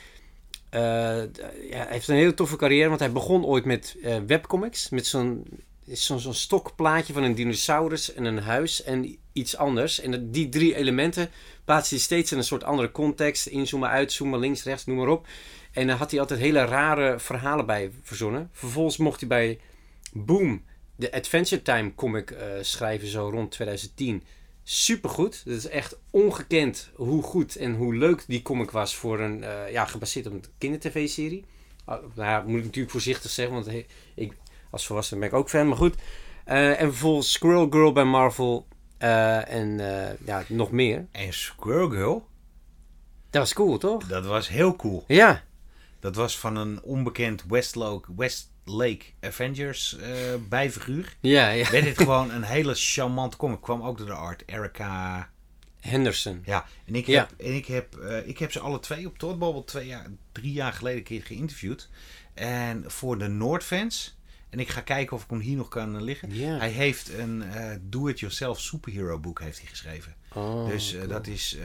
eh, ja, hij heeft een hele toffe carrière, want hij begon ooit met eh, webcomics. Met zo'n zo'n zo'n stokplaatje van een dinosaurus en een huis en iets anders. En die drie elementen plaatst hij steeds in een soort andere context. Inzoomen, uitzoomen, links, rechts, noem maar op. En daar had hij altijd hele rare verhalen bij verzonnen. Vervolgens mocht hij bij Boom de Adventure Time comic eh, schrijven, zo rond 2010. Supergoed. Dat is echt ongekend hoe goed en hoe leuk die comic was voor een, eh, ja, gebaseerd op een kindertv-serie. Nou moet ik natuurlijk voorzichtig zeggen, want ik, als volwassene ben ik ook fan, maar goed. Eh, en vervolgens Squirrel Girl bij Marvel eh, en eh, ja, nog meer. En Squirrel Girl, Dat was cool, toch? dat was heel cool. Ja. Dat was van een onbekend Westlake, Westlake Avengers bijfiguur. Ja, ja. Werd dit gewoon een hele charmante comic. Kwam ook door de art. Erica. Henderson. Ja, en ik Ja. heb, en ik heb, ik heb ze alle twee op Toddbubble twee jaar, drie jaar geleden een keer geïnterviewd. En voor de Noordfans. En ik ga kijken of ik hem hier nog kan eh, liggen. Hij heeft een eh, do-it-yourself superhero boek heeft hij geschreven. Oh, dus eh, cool. dat is,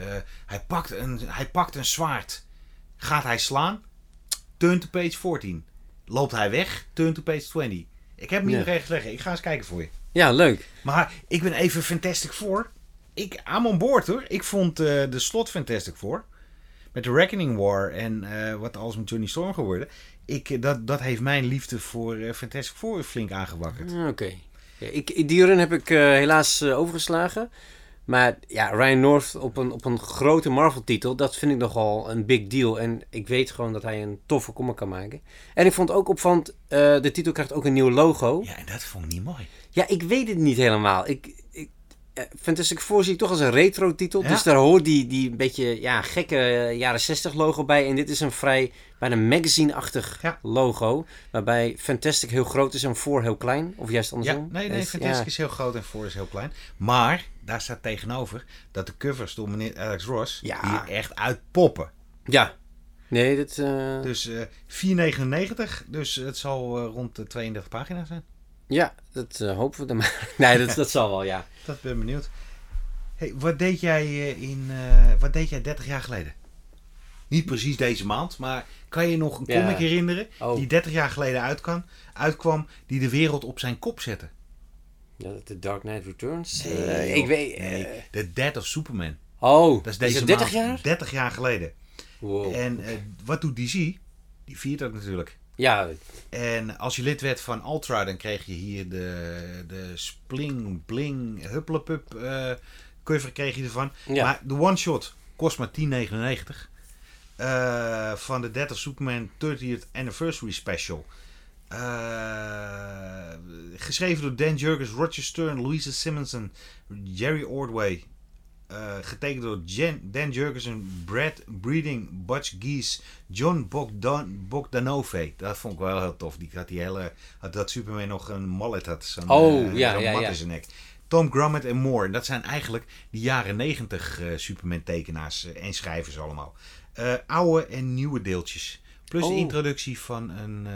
hij, pakt een, hij pakt een zwaard. Gaat hij slaan? Turn to page 14. Loopt hij weg? Turn to page 20. Ik heb hem hier nog ergens liggen. Ik ga eens kijken voor je. Ja, leuk. Maar ik ben even Fantastic Four. Ik aan on boord hoor. Ik vond de slot Fantastic Four. Met de Reckoning War en wat alles met Johnny Storm geworden. Ik, eh, dat, dat heeft mijn liefde voor eh, Fantastic Four flink aangewakkerd. Ah, Oké. Ja, ik, die run heb ik eh, helaas overgeslagen. Maar ja, Ryan North op een, op een grote Marvel-titel, dat vind ik nogal een big deal. En ik weet gewoon dat hij een toffe comic kan maken. En ik vond ook opvallend, eh, de titel krijgt ook een nieuw logo. Ja, Ja, en dat vond ik niet mooi. ik weet het niet helemaal. Ik, ik, Fantastic Four zie ik toch als een retro-titel. Ja. Dus daar hoort die, die een beetje ja, gekke eh, jaren 60 logo bij. En dit is een vrij, bijna magazine-achtig Ja. logo. Waarbij Fantastic heel groot is en Four heel klein. Of juist Ja, andersom. nee, nee, Dus, Fantastic ja. is heel groot en Four is heel klein. Maar daar staat tegenover dat de covers door meneer Alex Ross Ja. hier echt uitpoppen. Ja. Nee, dat... eh, Dus eh 4,99. Dus het zal eh, rond de 32 pagina's zijn. Ja, dat eh, hopen we dan maar. nee, dat, dat zal wel, ja. Dat ben ik benieuwd. Hey, wat deed jij eh, in eh, wat deed jij 30 jaar geleden? Niet precies deze maand, maar kan je nog een Ja. comic herinneren Oh. die 30 jaar geleden uitkwam, uitkwam, die de wereld op zijn kop zette? ja The Dark Knight Returns. Nee, ik weet... Nee, The Death of Superman. oh, Dat is deze het 30 maand jaar? 30 jaar geleden. Wow. En wat doet DC? Die viert dat natuurlijk. Ja, En als je lid werd van Ultra, dan kreeg je hier de, de Spling Bling Hupplepup eh cover kreeg je ervan. Ja. Maar de one shot kost maar 10,99. Eh, van de Death of Superman 30th Anniversary Special. Eh, geschreven door Dan Jurgens, Roger Stern, Louisa Simonson, Jerry Ordway. Eh, getekend door Jen, Dan Jurgensen, Brad Breeding, Butch Geese, John Bogdan, Bogdanove. Dat vond ik wel heel tof. Die had die hele, had dat Superman nog een mallet had. Zo'n, Oh, eh, ja, zo'n ja, in zijn nek. Tom Grummett en Moore. Dat zijn eigenlijk die jaren negentig eh, Superman tekenaars en schrijvers allemaal. Oude en nieuwe deeltjes. Plus de Oh. introductie van een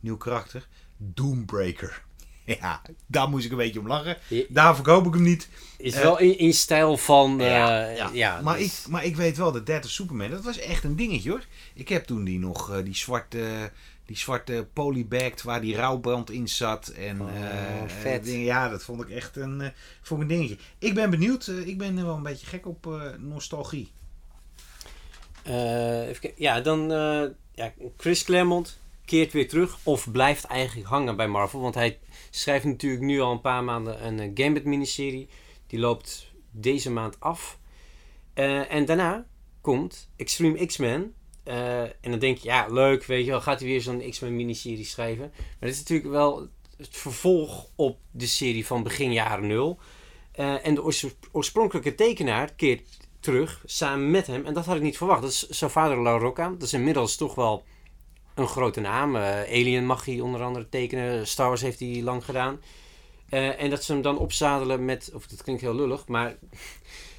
nieuw karakter. Doombreaker. Ja, daar moest ik een beetje om lachen. Daar verkoop ik hem niet. is Eh, wel in, in stijl van... eh, Ja, ja, ja. maar, dus- ik, maar ik weet wel, de Death of Superman, dat was echt een dingetje hoor. Ik heb toen die nog, eh, die zwarte, die zwarte polybagged waar die rouwbrand in zat. En, Oh, eh, vet. eh, ja, dat vond ik echt een, eh, vond ik een dingetje. Ik ben benieuwd, eh, ik ben wel een beetje gek op eh, nostalgie. Eh, even ja, dan... eh, ja, Chris Claremont keert weer terug. Of blijft eigenlijk hangen bij Marvel. Want hij schrijft natuurlijk nu al een paar maanden een eh, Gambit miniserie. Die loopt deze maand af. Eh, en daarna komt Extreme X-Men. Eh, en dan denk je, ja, leuk, weet je wel, gaat hij weer zo'n X-Men miniserie schrijven. Maar dit is natuurlijk wel het vervolg op de serie van begin jaren nul. En de oors- oorspronkelijke tekenaar keert terug samen met hem. En dat had ik niet verwacht. Dat is zijn vader La Rocca. Dat is inmiddels toch wel een grote naam. Eh, Alien mag hij onder andere tekenen. Star Wars heeft hij lang gedaan. Eh, en dat ze hem dan opzadelen met... Of dat klinkt heel lullig, maar...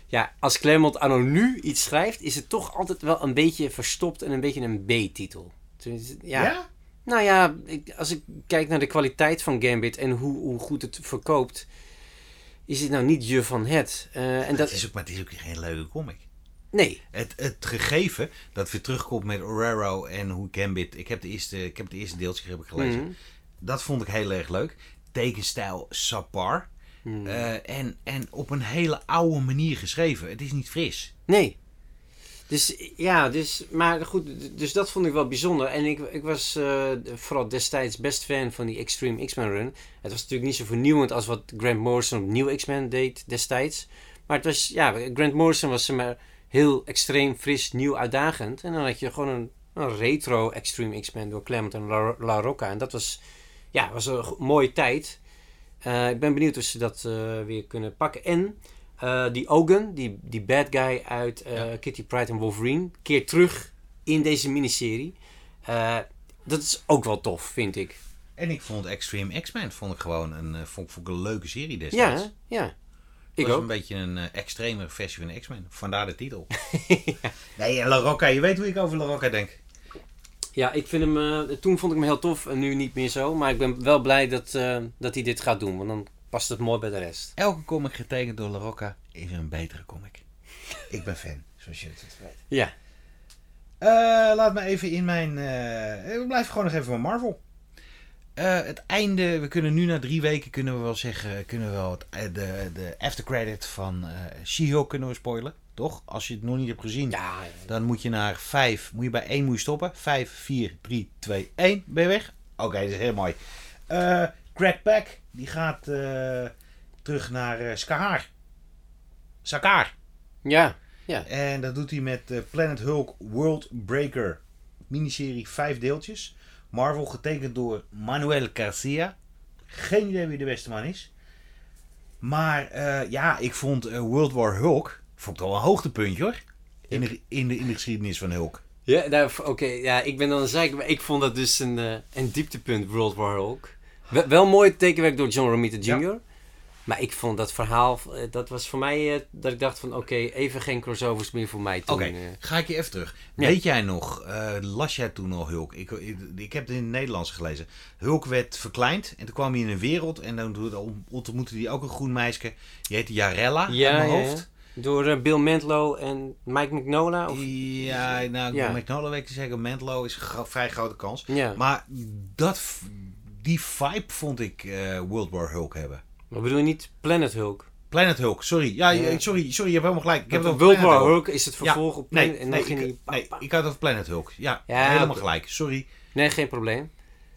Ja, als Claremont anno nu iets schrijft... is het toch altijd wel een beetje verstopt en een beetje een B-titel. Tenminste, Ja, nou ja, ik, als ik kijk naar de kwaliteit van Gambit en hoe, hoe goed het verkoopt, is het nou niet je van het. Eh, en Dat dat is ook, maar het is ook geen leuke comic. Nee, Het, het gegeven dat weer terugkomt met Orero en hoe Gambit. Ik heb, de eerste, ik heb het eerste deeltje heb ik gelezen. Mhm. Dat vond ik heel erg leuk. Tekenstijl Sapar. Mhm. Eh, en, en op een hele oude manier geschreven. Het is niet fris. nee. Dus ja, dus, maar goed, dus dat vond ik wel bijzonder. En ik, ik was eh, vooral destijds best fan van die Extreme X-Men run. Het was natuurlijk niet zo vernieuwend als wat Grant Morrison op Nieuw X-Men deed destijds. Maar het was, ja, Grant Morrison was zeg maar heel extreem, fris, nieuw, uitdagend. En dan had je gewoon een, een retro Extreme X-Men door Clement en La, La Rocca. En dat was, ja, was een mooie tijd. Eh, ik ben benieuwd of ze dat eh, weer kunnen pakken. En eh, die Ogun, die, die bad guy uit Ja. Kitty Pryde en Wolverine, keert terug in deze miniserie. Dat is ook wel tof, vind ik. En ik vond Extreme X-Men vond ik gewoon een, vond, vond ik een leuke serie destijds. Ja, ja. Ik was ook. een beetje een eh, extremere versie van X-Men. Vandaar de titel. Nee, en La Rocca. Je weet hoe ik over La Rocca denk. Ja, ik vind hem. eh, toen vond ik hem heel tof en nu niet meer zo. Maar ik ben wel blij dat, eh, dat hij dit gaat doen, want dan past het mooi bij de rest. Elke comic getekend door La Rocca is een betere comic. Ik ben fan, zoals je het weet. Ja, Eh, laat me even in mijn. eh, we blijven gewoon nog even van Marvel. Eh, het einde, we kunnen nu na drie weken kunnen we wel zeggen, kunnen we wel het, eh, de, de aftercredit van eh She-Hulk kunnen we spoilen, toch? Als je het nog niet hebt gezien, ja, dan moet je naar 5, moet je bij 1 moet je stoppen. 5, 4, 3, 2, 1, ben je weg? Oké, dat is heel mooi. Greg Pak, die gaat terug naar Skahar. Sakaar. ja, En dat doet hij met Planet Hulk World Breaker. Miniserie, vijf deeltjes. Marvel getekend door Manuel Garcia. Geen idee wie de beste man is. Maar eh, ja, ik vond eh, World War Hulk. Vond ik wel een hoogtepuntje hoor. In de, in, de, in de geschiedenis van Hulk. Ja, nou, oké, ja, ik ben dan een zeker, maar ik vond dat dus een, eh, een dieptepunt, World War Hulk. Wel, wel mooi tekenwerk door John Romita Jr. Maar ik vond dat verhaal, eh, dat was voor mij eh, dat ik dacht van oké, even geen crossovers meer voor mij toen. Oké, eh. ga ik je even terug. Ja. Weet jij nog, las jij toen al Hulk? Ik, ik, ik heb het in het Nederlands gelezen. Hulk werd verkleind en toen kwam hij in een wereld. En dan ontmoette hij ook een groen meisje. Die heette Jarella ja, in mijn hoofd. ja. Door Bill Mantlo en Mike Mignola? Of? Ja, nou, Ja. McNullen weet ik te zeggen. Mantlo is een vrij grote kans. Ja. Maar dat, die vibe vond ik World War Hulk hebben. Maar bedoel je niet Planet Hulk? Planet Hulk, sorry. Ja, Ja. je- sorry, sorry, je hebt helemaal gelijk. Ik heb het over World Planet War Hulk. Hulk is het vervolg op Nee, Planet en nee, ging ik, nee, ik had het over Planet Hulk. Ja, Ja, helemaal gelijk. Sorry. Nee, geen probleem.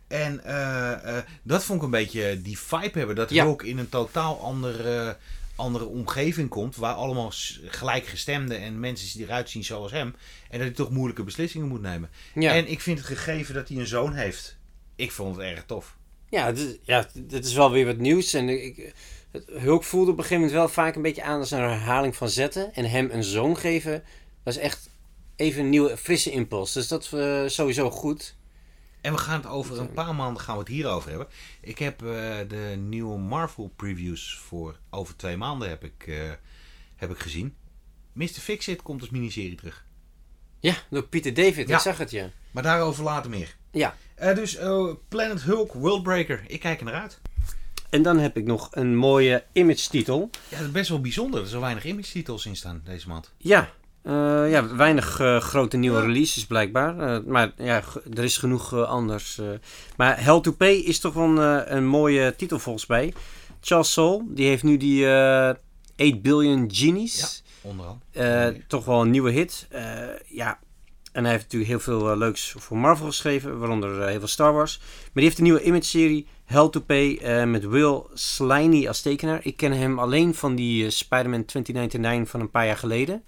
En eh, eh, dat vond ik een beetje die vibe hebben. Dat. Hulk in een totaal andere, andere omgeving komt. Waar allemaal gelijkgestemden en mensen die eruit zien zoals hem. En dat hij toch moeilijke beslissingen moet nemen. Ja, En ik vind het gegeven dat hij een zoon heeft. Ik vond het erg tof. Ja, het is, ja, dit is wel weer wat nieuws. En ik, het, Hulk voelde op een gegeven moment wel vaak een beetje aan als een herhaling van zetten. En hem een zoon geven, was echt even een nieuwe, frisse impuls. Dus dat uh, sowieso goed. En we gaan het over een paar maanden gaan we het hierover hebben. Ik heb uh, de nieuwe Marvel previews voor over twee maanden heb ik, uh, heb ik gezien. Mr. Fixit komt als miniserie terug. Ja, door Peter David. Ja. Ik zag het, ja. Maar daarover later meer. Ja. Uh, dus Planet Hulk Worldbreaker. Ik kijk er naar uit. En dan heb ik nog een mooie image-titel. Ja, dat is best wel bijzonder. Er zijn weinig image-titels in staan deze maand. Ja, uh, ja, weinig uh, grote nieuwe releases blijkbaar. Uh, maar ja, er is genoeg anders. Maar Hell to Pay is toch wel een, een mooie titel volgens mij. Charles Soule, die heeft nu die 8 Billion Genies. Ja, onderhand. toch wel een nieuwe hit. ja, en hij heeft natuurlijk heel veel leuks voor Marvel geschreven. Waaronder heel veel Star Wars. Maar die heeft een nieuwe image-serie. Hell to Pay met Will Sliney als tekenaar. Ik ken hem alleen van die Spider-Man 2099 van een paar jaar geleden.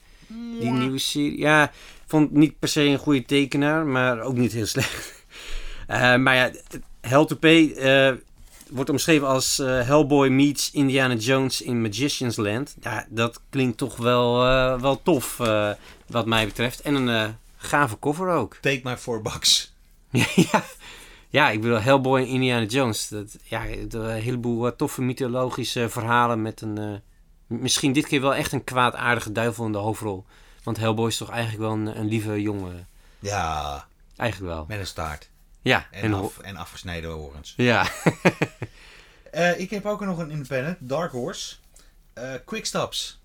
Die nieuwe serie. Ja, vond niet per se een goede tekenaar, maar ook niet heel slecht. Eh, maar ja, Hell to Pay eh, wordt omschreven als eh, Hellboy meets Indiana Jones in Magician's Land. Ja, dat klinkt toch wel, eh, wel tof, eh, wat mij betreft. En een eh, gave cover ook. Take my four bucks. ja. ja, ik bedoel, Hellboy en Indiana Jones. Dat, ja, een heleboel eh, toffe mythologische verhalen met een... eh, misschien dit keer wel echt een kwaadaardige duivel in de hoofdrol. Want Hellboy is toch eigenlijk wel een, een lieve jongen. Ja, Eigenlijk wel. met een staart. Ja, En, en, af, en afgesneden horens. ja. Eh, ik heb ook nog een independent, Dark Horse. Eh Quickstops.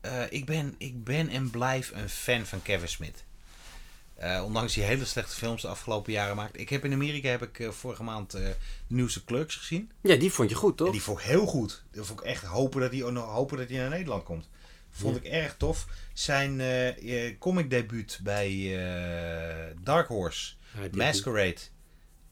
Eh, ik, ben, ik ben en blijf een fan van Kevin Smith. Eh, ondanks die hele slechte films de afgelopen jaren maakt. Ik heb in Amerika heb ik eh, vorige maand eh, de nieuwste Clerks gezien. ja, die vond je goed, En toch? die vond ik heel goed. Dat vond ik echt hopen dat nog hopen dat naar Nederland komt. Vond ik erg tof. Zijn comic debuut bij Dark Horse, Ja, die- Masquerade.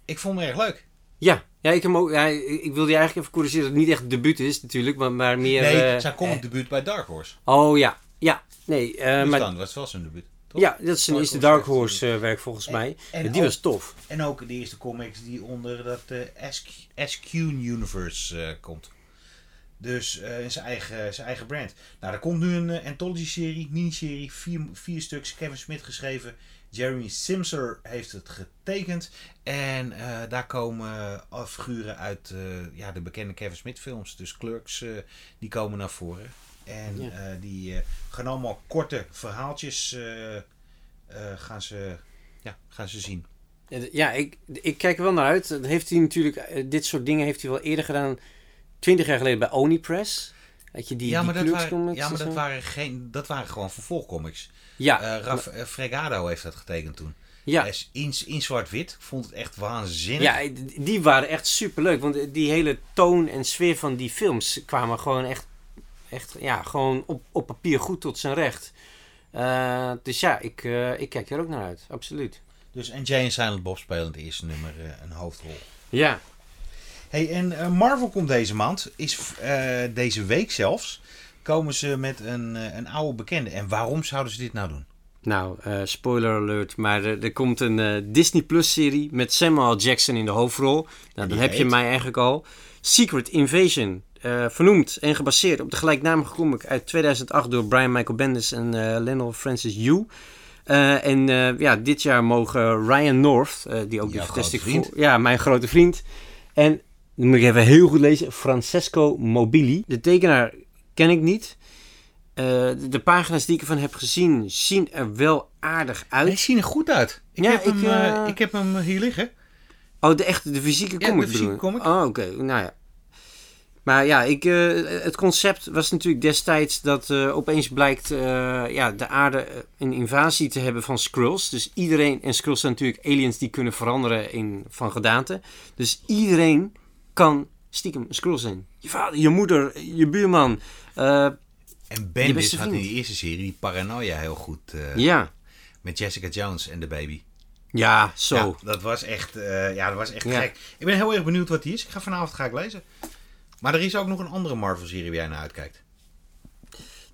Ik vond hem erg leuk. Ja, ja, ik, hem ook, ja, ik wilde je eigenlijk even corrigeren dat het niet echt debuut is natuurlijk, maar, maar meer... Nee, zijn comic debuut bij Dark Horse. Oh ja, ja, nee. Dus maar, dan was wel zijn debuut. Toch? ja, dat is een Dark eerste Horse Dark echt Horse eh, werk volgens En- mij. en die ook- was tof. En ook de eerste comics die onder dat eh, SQ, SQ Universe eh, komt. Dus eh, in zijn eigen, zijn eigen brand. Nou, er komt nu een anthology-serie, miniserie, vier, vier stuks. Kevin Smith geschreven. Jeremy Simser heeft het getekend. En eh, daar komen uh, figuren uit eh, ja, de bekende Kevin Smith films. Dus Clerks, eh, die komen naar voren. En Ja. eh, die eh, gaan allemaal korte verhaaltjes eh, gaan, ze, ja, gaan ze zien. Ja, ik, ik kijk er wel naar uit. Dat heeft hij natuurlijk, dit soort dingen heeft hij wel eerder gedaan. Twintig jaar geleden bij Onipress. Weet je, die, ja, die maar dat Clerks waren, ja, maar dat waren, geen, dat waren gewoon vervolgcomics. Ja, Raf Fregado heeft dat getekend toen. ja. In, in zwart-wit. Ik vond het echt waanzinnig. Ja, die waren echt superleuk. Want die hele toon en sfeer van die films kwamen gewoon echt, echt ja, gewoon op, op papier goed tot zijn recht. Eh, dus ja, ik, eh, ik kijk er ook naar uit. Absoluut. Dus, en Jay en Silent Bob spelen het eerste nummer eh, een hoofdrol. Ja. Hey, en Marvel komt deze maand, is eh, deze week zelfs, komen ze met een, een oude bekende. En waarom zouden ze dit nou doen? Nou, eh, spoiler alert, maar er, er komt een eh, Disney Plus serie met Samuel Jackson in de hoofdrol. Nou, die dan heb je mij eigenlijk al. Secret Invasion, eh, vernoemd en gebaseerd op de gelijknamige comic uit 2008 door Brian Michael Bendis en Lionel Francis Yu. Eh, en ja, dit jaar mogen Ryan North, die ook de Fantastic. Four- Ja, mijn grote vriend. En, dan moet ik even heel goed lezen, Francesco Mobili. De tekenaar ken ik niet. De, de pagina's die ik ervan heb gezien, zien er wel aardig uit. Hij ziet er goed uit. Ik, Ja, heb, ik, hem, ik heb hem hier liggen. Oh, de echte, de fysieke Ja, comic de fysieke comic. Oh, oké. Nou ja. Maar ja, ik, eh, het concept was natuurlijk destijds dat eh, opeens blijkt eh, ja, de aarde een invasie te hebben van Skrulls. Dus iedereen, en Skrulls zijn natuurlijk aliens die kunnen veranderen in, van gedaante. Dus iedereen kan stiekem een Skrull zijn. Je vader, je moeder, je buurman. En Bendis had in die eerste serie die paranoia heel goed. ja. Met Jessica Jones en de baby. Ja, zo. Ja, dat was echt, ja, dat was echt Ja. gek. Ik ben heel erg benieuwd wat die is. Ik ga vanavond ga ik lezen. Maar er is ook nog een andere Marvel-serie waar jij naar uitkijkt.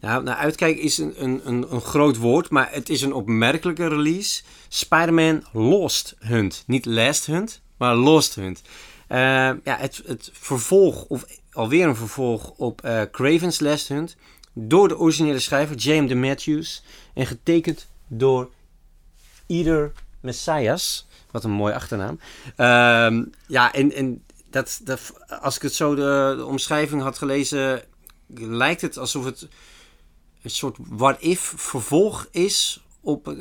Nou, nou uitkijken is een, een, een, een groot woord, maar het is een opmerkelijke release. Spider-Man Lost Hunt. Niet Last Hunt, maar Lost Hunt. Eh, ja, het, het vervolg, of alweer een vervolg op eh, Craven's Last Hunt. Door de originele schrijver James de Matthews. En getekend door Ieder Messias. Wat een mooie achternaam. Ehm, ja, en, en dat, dat, als ik het zo de, de omschrijving had gelezen, lijkt het alsof het een soort what-if vervolg is op, eh,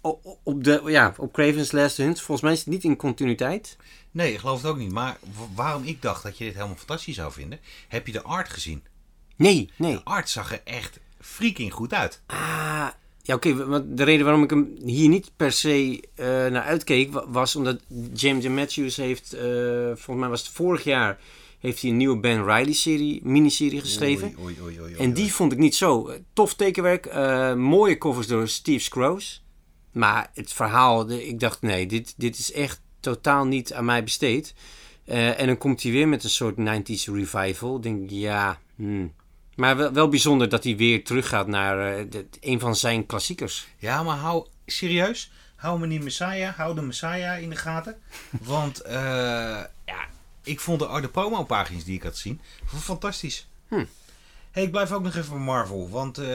op, op, de, ja, op Craven's Last Hunt. Volgens mij is het niet in continuïteit. Nee, ik geloof het ook niet. Maar waarom ik dacht dat je dit helemaal fantastisch zou vinden, heb je de art gezien? Nee, nee. De art zag er echt freaking goed uit. Ah, ja, oké. want de reden waarom ik hem hier niet per se eh, naar uitkeek, wa- was omdat James Matthews heeft, eh, volgens mij was het vorig jaar, heeft hij een nieuwe Ben Riley-serie, miniserie geschreven. Oei, oei, oei, oei, En die vond ik niet zo. Eh, Tof tekenwerk, mooie covers door Steve Scrooge. Maar het verhaal, ik dacht nee, dit, dit is echt totaal niet aan mij besteed. En dan komt hij weer met een soort 90s revival. Ik denk, ja, hmm. Maar wel, wel bijzonder dat hij weer teruggaat naar eh, de- een van zijn klassiekers. Ja, maar hou, serieus, hou me niet Messiah, hou de Messiah in de gaten. Want eh, ja, ik vond de, de promo-pagina's die ik had gezien fantastisch. Hm. Hey, ik blijf ook nog even bij Marvel, want eh,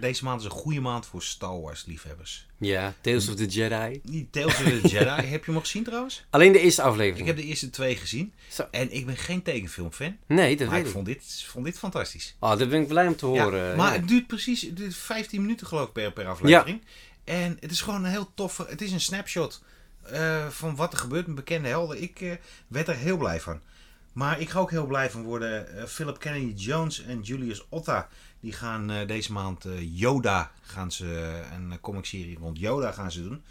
deze maand is een goede maand voor Star Wars liefhebbers. Ja, Tales of the Jedi. Tales of the Jedi, heb je hem al gezien trouwens? Alleen de eerste aflevering. Ik heb de eerste twee gezien. Zo. En ik ben geen tekenfilmfan, Nee, dat maar weet ik ik. vond dit, vond dit fantastisch. Oh, daar ben ik blij om te Ja, horen. maar ja. het duurt precies het duurt 15 minuten geloof ik per, per aflevering. En het is gewoon een heel toffe... Het is een snapshot eh, van wat er gebeurt met bekende helden. Ik eh, werd er heel blij van. Maar ik ga ook heel blij van worden. Eh, Philip Kennedy Jones en Julius Otta... die gaan eh, deze maand eh, Yoda... gaan ze een comicserie rond Yoda gaan ze doen.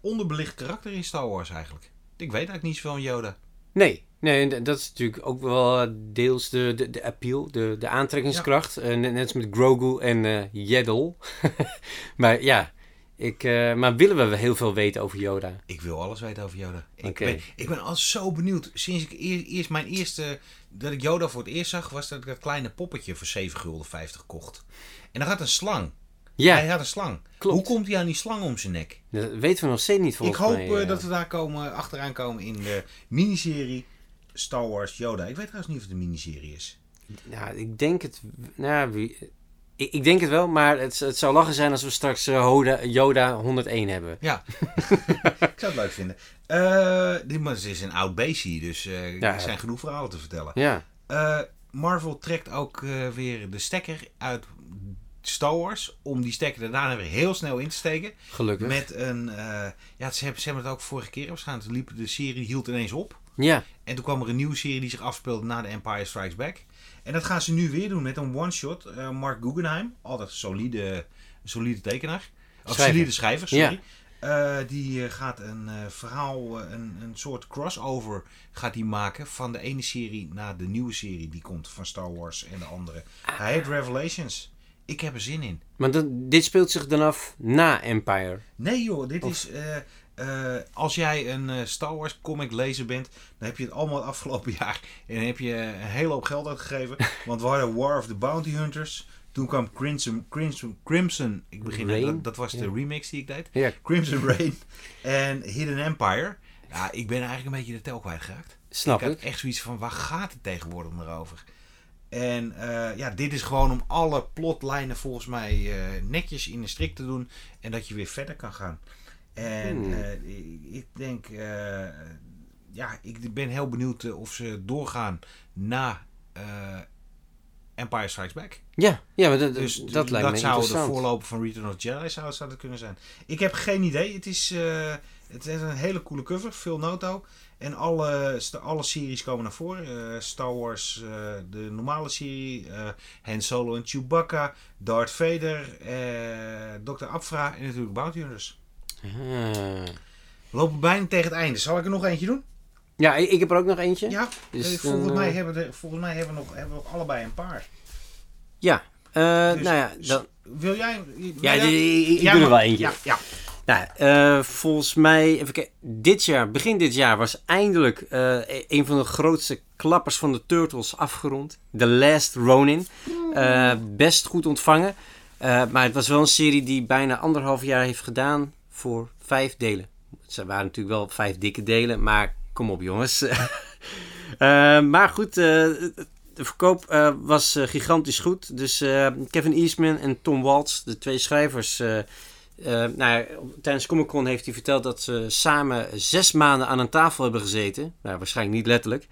Onderbelicht karakter in Star Wars eigenlijk. Ik weet eigenlijk niet zoveel van Yoda. Nee, nee, en dat is natuurlijk ook wel deels de, de, de appeal, de, de aantrekkingskracht. Net, net als met Grogu en Yaddle. maar ja, ik, eh, maar willen we heel veel weten over Yoda? Ik wil alles weten over Yoda. Ik, ben, ik ben al zo benieuwd. Sinds ik eer- eerst mijn eerste. dat ik Yoda voor het eerst zag. was dat ik dat kleine poppetje voor 7 gulden 50 kocht. En dan had een slang. Ja, Hij had een slang. Klopt. Hoe komt hij aan die slang om zijn nek? dat weten we nog steeds niet ik volgens hoop mij. eh, eh. dat we daar komen, achteraan komen in de miniserie Star Wars Yoda. Ik weet trouwens niet of het een miniserie is. Nou, ik denk het. Nou, wie, ik, ik denk het wel, maar het, het zou lachen zijn als we straks eh, Hoda, Yoda 101 hebben. Ja, ik zou het leuk vinden. Eh, dit maar is een oud beestje, dus eh, Ja. er zijn genoeg verhalen te vertellen. Ja, Eh, Marvel trekt ook eh, weer de stekker uit Star Wars. Om die stekker er daarna weer heel snel in te steken. gelukkig. Met een. eh, ja, ze hebben, ze hebben het ook vorige keer waarschijnlijk. Toen liep de serie hield ineens op. Ja, En toen kwam er een nieuwe serie die zich afspeelde na de Empire Strikes Back. En dat gaan ze nu weer doen met een one-shot. Eh, Mark Guggenheim, altijd een solide, solide tekenaar. Of Schrijver. solide schrijver, sorry. Ja. Eh, die eh, gaat een verhaal, een, een soort crossover gaat die maken van de ene serie naar de nieuwe serie die komt van Star Wars en de andere. Hij heet Revelations. Ik heb er zin in. maar dan, dit speelt zich dan af na Empire. Nee joh, dit Of- is... eh, als jij een eh, Star Wars comic lezer bent, dan heb je het allemaal het afgelopen jaar. En dan heb je een hele hoop geld uitgegeven. want we hadden War of the Bounty Hunters. Toen kwam Crimson, Crimson, Crimson ik begin, Rain? dat, dat was de Ja. remix die ik deed. Ja, Crimson Rain en Hidden Empire. Ja, ik ben eigenlijk een beetje de tel kwijtgeraakt. snap ik had ik. echt zoiets van, waar gaat het tegenwoordig om erover? En eh, ja, dit is gewoon om alle plotlijnen volgens mij netjes in de strik te doen. En dat je weer verder kan gaan. En Hmm. eh, ik, denk, eh, ja, ik ben heel benieuwd eh, of ze doorgaan na Empire Strikes Back. Ja, ja maar dat, Dus dat lijkt me zou de voorloper van Return of the Jedi zou, zou dat kunnen zijn. Ik heb geen idee. Het is, het is een hele coole cover. Phil Noto. En alle, alle series komen naar voren. Star Wars, de normale serie. Han Solo en Chewbacca. Darth Vader. Dr. Afra. En natuurlijk Bounty Hunters. We lopen bijna tegen het einde. Zal ik er nog eentje doen? Ja, ik, heb er ook nog eentje. Ja. Dus Eh, volgens, dan, mij eh, hebben we, volgens mij hebben we, nog, hebben we allebei een paar. Ja, eh, Dus- nou ja, dan, Wil jij? wil ja, jij- ik, Ja, doe er wel eentje. Ja, ja. Nou, eh, volgens mij, even kijken, dit jaar, begin dit jaar, was eindelijk eh, een van de grootste klappers van de Turtles afgerond. The Last Ronin. Eh, best goed ontvangen. Eh, maar het was wel een serie die bijna anderhalf jaar heeft gedaan voor vijf delen. Ze waren natuurlijk wel vijf dikke delen, maar kom op jongens. Eh, maar goed, eh, de verkoop eh, was gigantisch goed. Dus Kevin Eastman en Tom Waltz, de twee schrijvers... nou, tijdens Comic Con heeft hij verteld dat ze samen zes maanden aan een tafel hebben gezeten. Nou, waarschijnlijk niet letterlijk.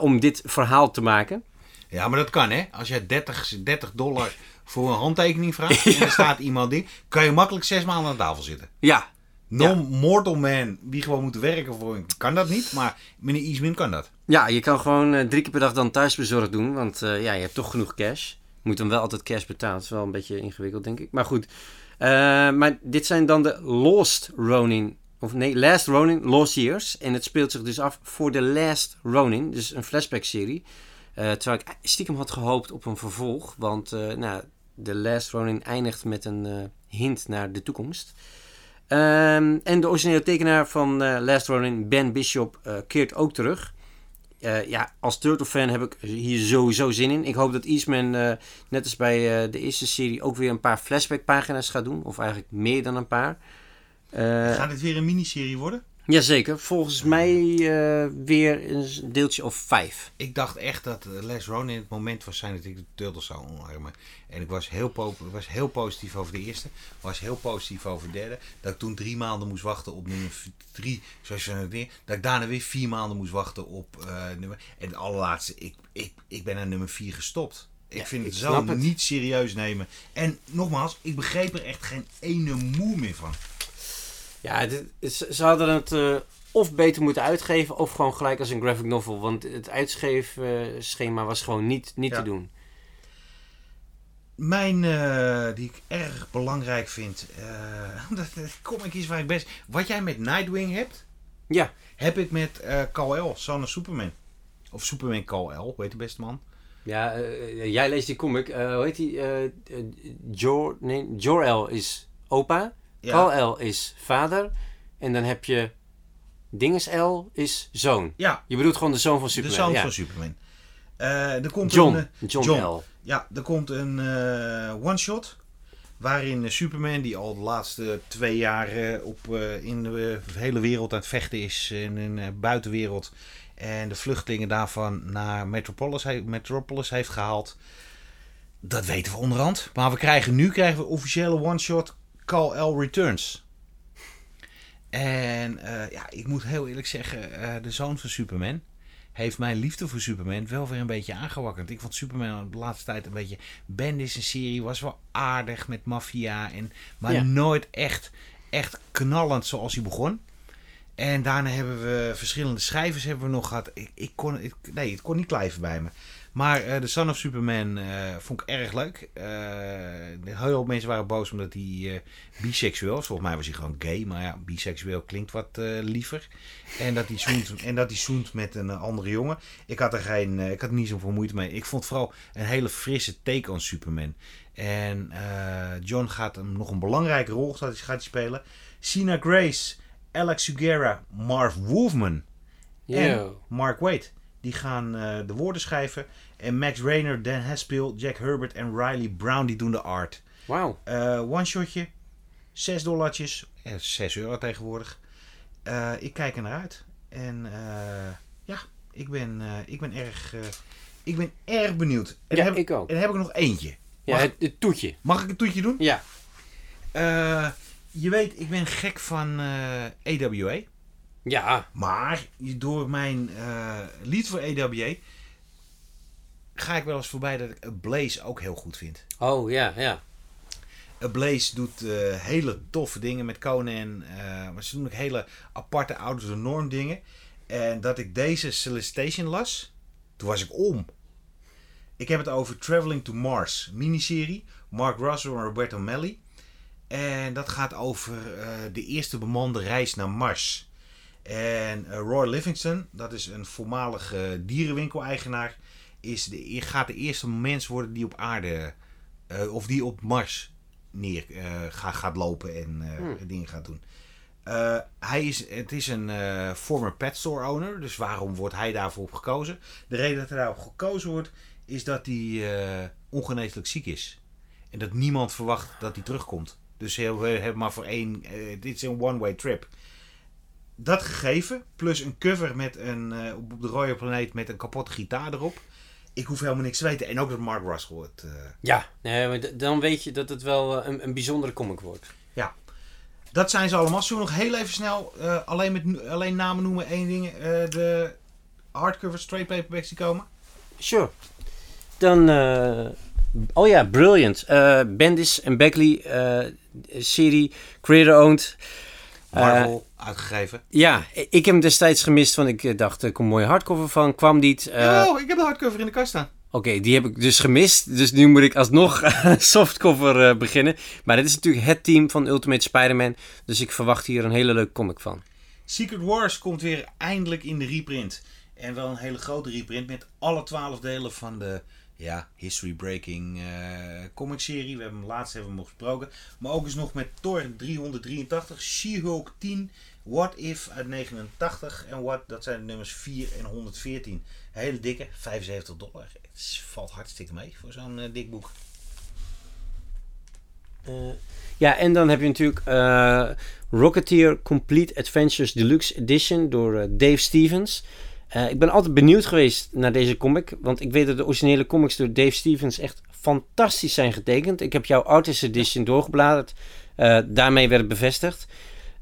om dit verhaal te maken. Ja, maar dat kan hè. Als jij 30, 30 dollar voor een handtekening vraagt en er staat iemand die, kan je makkelijk zes maanden aan tafel zitten. Ja, Non-mortal man die gewoon moet werken voor een, kan dat niet, maar meneer Eastman kan dat. ja je kan gewoon eh, drie keer per dag dan thuisbezorgd doen. Want eh, ja, je hebt toch genoeg cash. Je moet dan wel altijd cash betalen. Dat is wel een beetje ingewikkeld, denk ik. Maar goed. Eh, maar dit zijn dan de Lost Ronin. Of nee, Last Ronin, Lost Years. En het speelt zich dus af voor de Last Ronin. Dus een flashback-serie. Eh, terwijl ik stiekem had gehoopt op een vervolg. Want eh, nou, de Last Ronin eindigt met een eh, hint naar de toekomst. Ehm, en de originele tekenaar van eh, Last Ronin, Ben Bishop, eh, keert ook terug. Ja, als Turtle-fan heb ik hier sowieso zin in. Ik hoop dat Eastman, net als bij de eerste serie, ook weer een paar flashback-pagina's gaat doen. Of eigenlijk meer dan een paar. Gaat dit weer een miniserie worden? Jazeker, volgens mij eh, weer een deeltje of vijf. Ik dacht echt dat eh, Les Ronin het moment was zijn dat ik de Turtles zou omarmen. En ik was heel, was heel positief over de eerste. Was heel positief over de derde. Dat ik toen drie maanden moest wachten op nummer drie. Zoals je het weer. Dat ik daarna weer vier maanden moest wachten op eh, nummer... En het allerlaatste, ik, ik, ik ben aan nummer vier gestopt. Ik Ja, vind ik het zo het. niet serieus nemen. En nogmaals, ik begreep er echt geen ene moe meer van. Ja, dit, ze hadden het eh, of beter moeten uitgeven of gewoon gelijk als een graphic novel. Want het uitschreefschema was gewoon niet, niet Ja. te doen. Mijn, eh, die ik erg belangrijk vind, eh dat, dat comic is waar ik best... Wat jij met Nightwing hebt, Ja, heb ik met Kal-El, Son of Superman. Of Superman Kal-El, hoe heet de beste man? ja jij leest die comic. hoe heet die? Jor, nee, Jor-El is opa. Ja. Kal-El is vader. En dan heb je Dinges-El is zoon. Ja, Je bedoelt gewoon de zoon van de Superman. zoon ja. van Superman. Eh, er komt John. Een, eh, John, John. L. ja, er komt een eh, one-shot. Waarin Superman, die al de laatste twee jaar op, in de hele wereld aan het vechten is. In een eh, buitenwereld. En de vluchtelingen daarvan naar Metropolis, he- Metropolis heeft gehaald. Dat weten we onderhand. Maar we krijgen nu krijgen we officiële one-shot Call-L Returns. En eh, ja, ik moet heel eerlijk zeggen, eh, de zoon van Superman heeft mijn liefde voor Superman wel weer een beetje aangewakkerd. Ik vond Superman de laatste tijd een beetje... Bendis een serie was wel aardig met maffia, en, maar Ja. nooit echt, echt knallend zoals hij begon. En daarna hebben we verschillende schrijvers hebben we nog gehad. Ik, ik kon, ik, nee, het kon niet blijven bij me. Maar eh, de Son of Superman eh, vond ik erg leuk. Eh heel veel mensen waren boos omdat hij biseksueel was. Volgens mij was hij gewoon gay. Maar ja, biseksueel klinkt wat liever. En dat hij zoent, en dat zoent met een andere jongen. Ik had er geen, ik had niet zoveel moeite mee. Ik vond vooral een hele frisse take on Superman. En John gaat hem nog een belangrijke rol gaat hij spelen. Sina Grace, Alex Sugera, Marv Wolfman en. Mark Wade. Die gaan eh, de woorden schrijven. En Max Rayner, Dan Haspel, Jack Herbert en Riley Brown die doen de art. Wauw. Eh one shotje, 6 dollartjes, eh, 6 euro tegenwoordig. Eh, ik kijk er naar uit. En ja, ik ben, ik ben erg, ik ben erg benieuwd. En Ja, heb, ik ook. En dan heb ik nog eentje. Ja, het, het toetje. Mag ik een toetje doen? Ja. Je weet, ik ben gek van eh AWA. Ja. Maar door mijn eh lied voor AWA ga ik wel eens voorbij dat ik Blaze ook heel goed vind. Oh, ja, ja. Blaze doet eh, hele toffe dingen met Conan. maar ze doen ook hele aparte of the norm dingen. En dat ik deze Solicitation las, toen was ik om. Ik heb het over Traveling to Mars, miniserie. Mark Russell en Roberto Melli. En dat gaat over eh, de eerste bemande reis naar Mars. En eh, Roy Livingston, dat is een voormalige dierenwinkel-eigenaar, is de, gaat de eerste mens worden die op aarde, eh, of die op Mars neer gaat, gaat lopen en Hmm. dingen gaat doen. Hij is, het is een former pet store owner, dus waarom wordt hij daarvoor op gekozen? De reden dat hij daarop gekozen wordt, is dat hij ongeneeslijk ziek is. En dat niemand verwacht dat hij terugkomt. Dus we hebben maar voor één, eh, dit is een one-way trip. Dat gegeven, plus een cover met een, eh, op de rode planeet met een kapotte gitaar erop. Ik hoef helemaal niks te weten. En ook dat Mark Russell het... eh, Ja, nee, maar dan weet je dat het wel een, een bijzondere comic wordt. Dat zijn ze allemaal. Zullen we nog heel even snel alleen, met, alleen namen noemen? één ding. de hardcover straight paperbacks die komen. Sure. Dan, oh ja, Brilliant. Bendis en Beckley eh, serie, creator-owned. Eh, Marvel uitgegeven. ja, ik heb hem destijds gemist, want ik eh, dacht, er komt een mooie hardcover van. Kwam niet. Eh, oh, ik heb de hardcover in de kast staan. Oké, die heb ik dus gemist. Dus nu moet ik alsnog softcover eh, beginnen. Maar dit is natuurlijk het team van Ultimate Spider-Man. Dus ik verwacht hier een hele leuke comic van. Secret Wars komt weer eindelijk in de reprint. En wel een hele grote reprint met alle twaalf delen van de ja, history breaking eh comic serie. We hebben hem laatst hebben we hem besproken. Maar ook eens nog met Thor 383, She-Hulk 10, What If uit 89 en What, dat zijn de nummers 4 en 114. Hele dikke, 75 dollar. Het valt hartstikke mee voor zo'n eh, dik boek. Eh, ja, en dan heb je natuurlijk Rocketeer Complete Adventures Deluxe Edition door Dave Stevens. Eh, ik ben altijd benieuwd geweest naar deze comic, want ik weet dat de originele comics door Dave Stevens echt fantastisch zijn getekend. Ik heb jouw Artist Edition doorgebladerd, Eh, daarmee werd het bevestigd.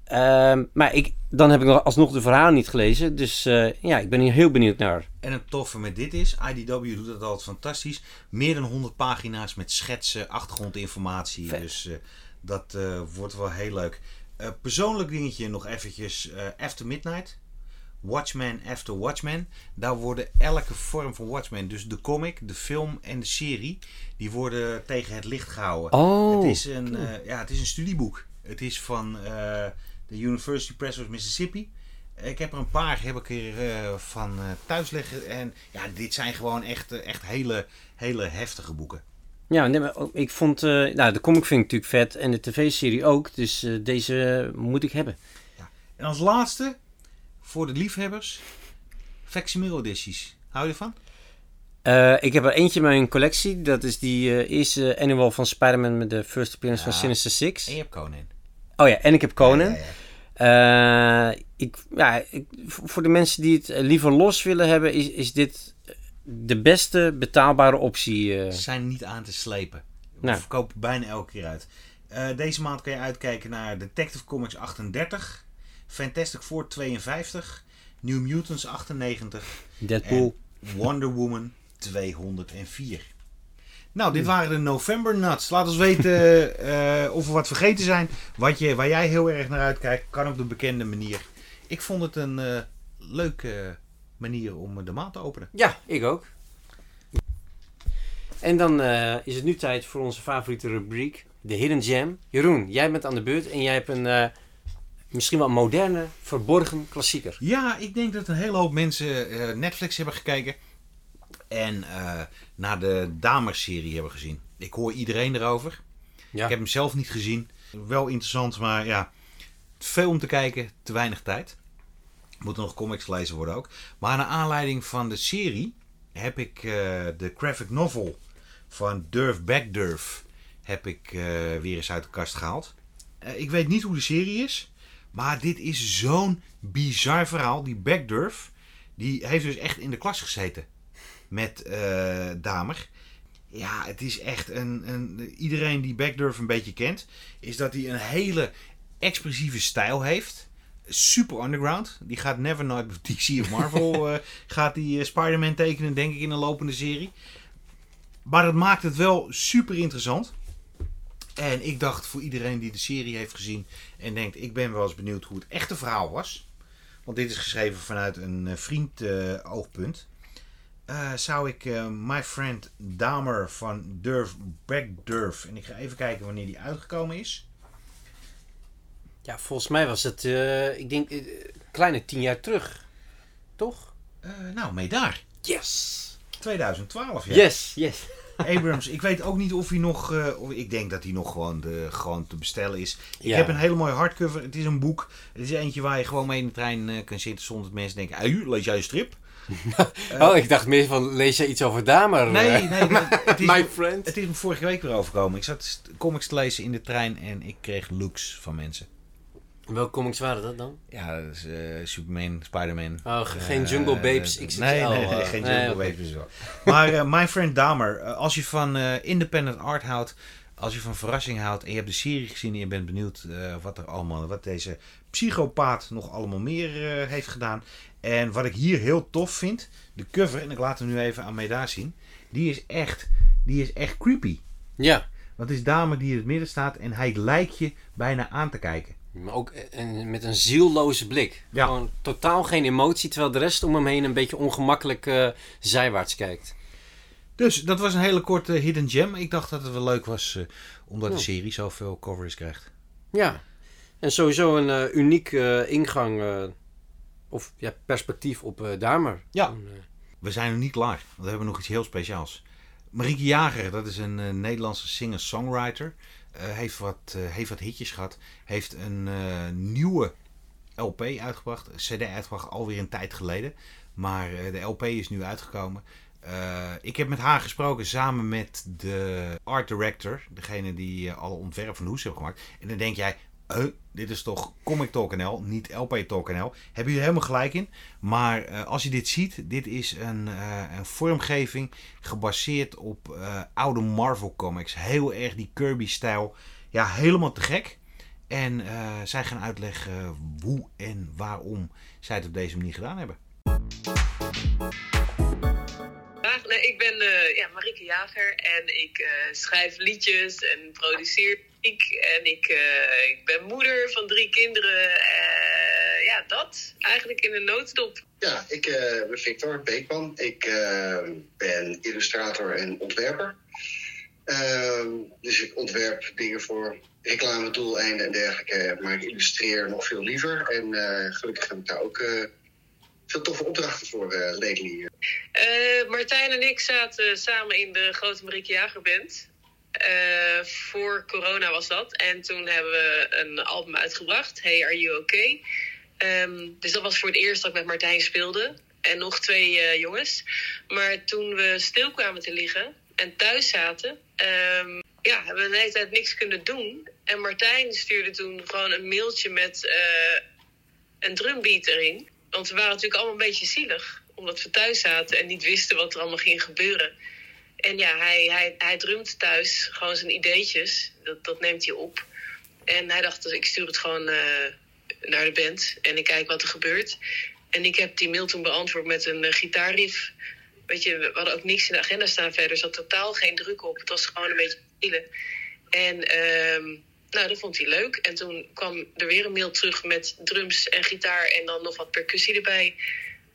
Ehm, maar ik, dan heb ik nog alsnog de verhalen niet gelezen, dus eh, ja, ik ben hier heel benieuwd naar. En het toffe met dit is, IDW doet dat altijd fantastisch. Meer dan 100 pagina's met schetsen, achtergrondinformatie. Vet. Dus dat wordt wel heel leuk. Persoonlijk dingetje nog eventjes. After Midnight. Watchmen After Watchmen. Daar worden elke vorm van Watchmen, dus de comic, de film en de serie, die worden tegen het licht gehouden. Oh, het, is een, eh, ja, het is een studieboek. Het is van eh, de University Press of Mississippi. Ik heb er een paar heb ik eh, van thuis liggen. En ja, dit zijn gewoon echt, echt hele, hele heftige boeken. Ja, nee, maar ook- ik vond, nou, de comic vind ik natuurlijk vet en de tv-serie ook, dus deze moet ik hebben. En als laatste, voor de liefhebbers, facsimile edities. Hou je ervan? Eh, ik heb er eentje in mijn collectie, dat is die eh, eerste annual van Spider-Man met de first appearance Ja. van Sinister Six. En je hebt Conan. Oh ja, en ik heb Conan. Ja, ja, ja. Eh, ik, ja, ik, voor de mensen die het liever los willen hebben, is, is dit de beste betaalbare optie. Ze zijn niet aan te slepen. We Nou. verkopen bijna elke keer uit. Deze maand kan je uitkijken naar Detective Comics 38, Fantastic Four 52, New Mutants 98 Deadpool. en Wonder Woman 204. Nou, dit waren de November Nuts. Laat ons weten eh, of we wat vergeten zijn. Wat je, waar jij heel erg naar uitkijkt, kan op de bekende manier. Ik vond het een eh, leuke manier om de maand te openen. Ja, ik ook. En dan eh, is het nu tijd voor onze favoriete rubriek, de Hidden Gem. Jeroen, jij bent aan de beurt en jij hebt een eh, misschien wel moderne, verborgen klassieker. Ja, ik denk dat een hele hoop mensen eh, Netflix hebben gekeken. En eh, naar de Damers-serie hebben gezien. Ik hoor iedereen erover. Ja. Ik heb hem zelf niet gezien. Wel interessant, maar ja. Veel om te kijken, te weinig tijd. Moeten nog comics gelezen worden ook. Maar naar aanleiding van de serie heb ik eh, de graphic novel van Durf Back Durf heb ik weer eens uit de kast gehaald. Eh, ik weet niet hoe de serie is. Maar dit is zo'n bizar verhaal. Die Backdurf, die heeft dus echt in de klas gezeten met eh, Damer. Ja, het is echt een, een... Iedereen die Backdurf een beetje kent, is dat hij een hele expressieve stijl heeft. Super underground. Die gaat never nooit bij DC of Marvel eh, gaat die eh, Spider-Man tekenen, denk ik, in een lopende serie. Maar dat maakt het wel super interessant. En ik dacht voor iedereen die de serie heeft gezien en denkt, ik ben wel eens benieuwd hoe het echte verhaal was. Want dit is geschreven vanuit een eh, vriend eh, oogpunt. Eh, zou ik My Friend Dahmer van Durf Back Durf. En ik ga even kijken wanneer die uitgekomen is. Ja, volgens mij was het, ik denk, kleine tien jaar terug. Toch? Nou, mee daar. Yes! 2012, ja. Yes, yes. Abrams, ik weet ook niet of hij nog. eh, ik denk dat hij nog gewoon, de, gewoon te bestellen is. Ik Ja. heb een hele mooie hardcover. Het is een boek. Het is eentje waar je gewoon mee in de trein eh, kan zitten zonder dat mensen denken: "Ui, lees jij een strip? oh, ik dacht meer van, lees jij iets over Damer? Nee, eh? nee. Het is, My friend. het is me vorige week weer overkomen. Ik zat comics te lezen in de trein en ik kreeg looks van mensen. Welke comics waren dat dan? Ja, dat is, eh, Superman, Spider-Man. Oh, ge- geen Eh, Jungle Babes XXL. Nee, nee, nee, eh. geen Nee, Jungle. Babes wel. Maar eh, My Friend Dahmer, eh, als je van independent art houdt, als je van verrassing houdt en je hebt de serie gezien en je bent benieuwd wat er allemaal, wat deze psychopaat nog allemaal meer heeft gedaan. En wat ik hier heel tof vind, de cover, en ik laat hem nu even aan mij daar zien, die is echt, die is echt creepy. Ja, Want het is dame die in het midden staat en hij lijkt je bijna aan te kijken. Maar ook eh, een- met een zielloze blik. Ja. Gewoon totaal geen emotie, terwijl de rest om hem heen een beetje ongemakkelijk eh, zijwaarts kijkt. Dus dat was een hele korte hidden gem. Ik dacht dat het wel leuk was, eh, omdat de Ja. serie zoveel coverage krijgt. Ja, en sowieso een eh, uniek eh, ingang eh, of ja, perspectief op eh Damer. Ja. En, eh, We zijn nog niet klaar, want we hebben nog iets heel speciaals. Marieke Jager, dat is een eh, Nederlandse singer-songwriter. Eh, heeft, wat, eh, heeft wat hitjes gehad. Heeft een eh, nieuwe LP uitgebracht. CD uitgebracht alweer een tijd geleden. Maar de LP is nu uitgekomen. Ik heb met haar gesproken samen met de art director, degene die alle ontwerpen van hoes heeft gemaakt. En dan denk jij, uh, dit is toch Comic Talk NL, niet LP Talk NL. Hebben jullie helemaal gelijk in. Maar als je dit ziet, dit is een, een vormgeving gebaseerd op oude Marvel comics. Heel erg die Kirby-stijl. Ja, helemaal te gek. En zij gaan uitleggen hoe en waarom zij het op deze manier gedaan hebben. Ik ben uh, ja, Marike Jager en ik uh, schrijf liedjes en produceer muziek. En ik, uh, ik ben moeder van drie kinderen. ja, dat eigenlijk in een notendop. Ja, ik ben Victor Beekman. Ik ben illustrator en ontwerper. Ehm, dus ik ontwerp dingen voor reclamedoeleinden en dergelijke. Maar ik illustreer nog veel liever. En gelukkig heb ik daar ook veel toffe opdrachten voor uh, lately. Uh, Martijn en ik zaten samen in de Grote Marieke Jagerband. Uh, voor corona was dat. En toen hebben we een album uitgebracht. Hey, are you okay? Um, dus dat was voor het eerst dat ik met Martijn speelde. En nog twee jongens. Maar toen we stil kwamen te liggen en thuis zaten... Um, ja, hebben we de hele tijd niks kunnen doen. En Martijn stuurde toen gewoon een mailtje met een drumbeat erin. Want we waren natuurlijk allemaal een beetje zielig. Omdat we thuis zaten en niet wisten wat er allemaal ging gebeuren. En ja, hij, hij, hij drumt thuis gewoon zijn ideetjes. Dat, dat neemt hij op. En hij dacht, dus ik stuur het gewoon uh, naar de band. En ik kijk wat er gebeurt. En ik heb die mail toen beantwoord met een uh. Weet je, we hadden ook niks in de agenda staan verder. Er zat totaal geen druk op. Het was gewoon een beetje spelen. En... Uh, nou, dat vond hij leuk. En toen kwam er weer een mail terug met drums en gitaar en dan nog wat percussie erbij.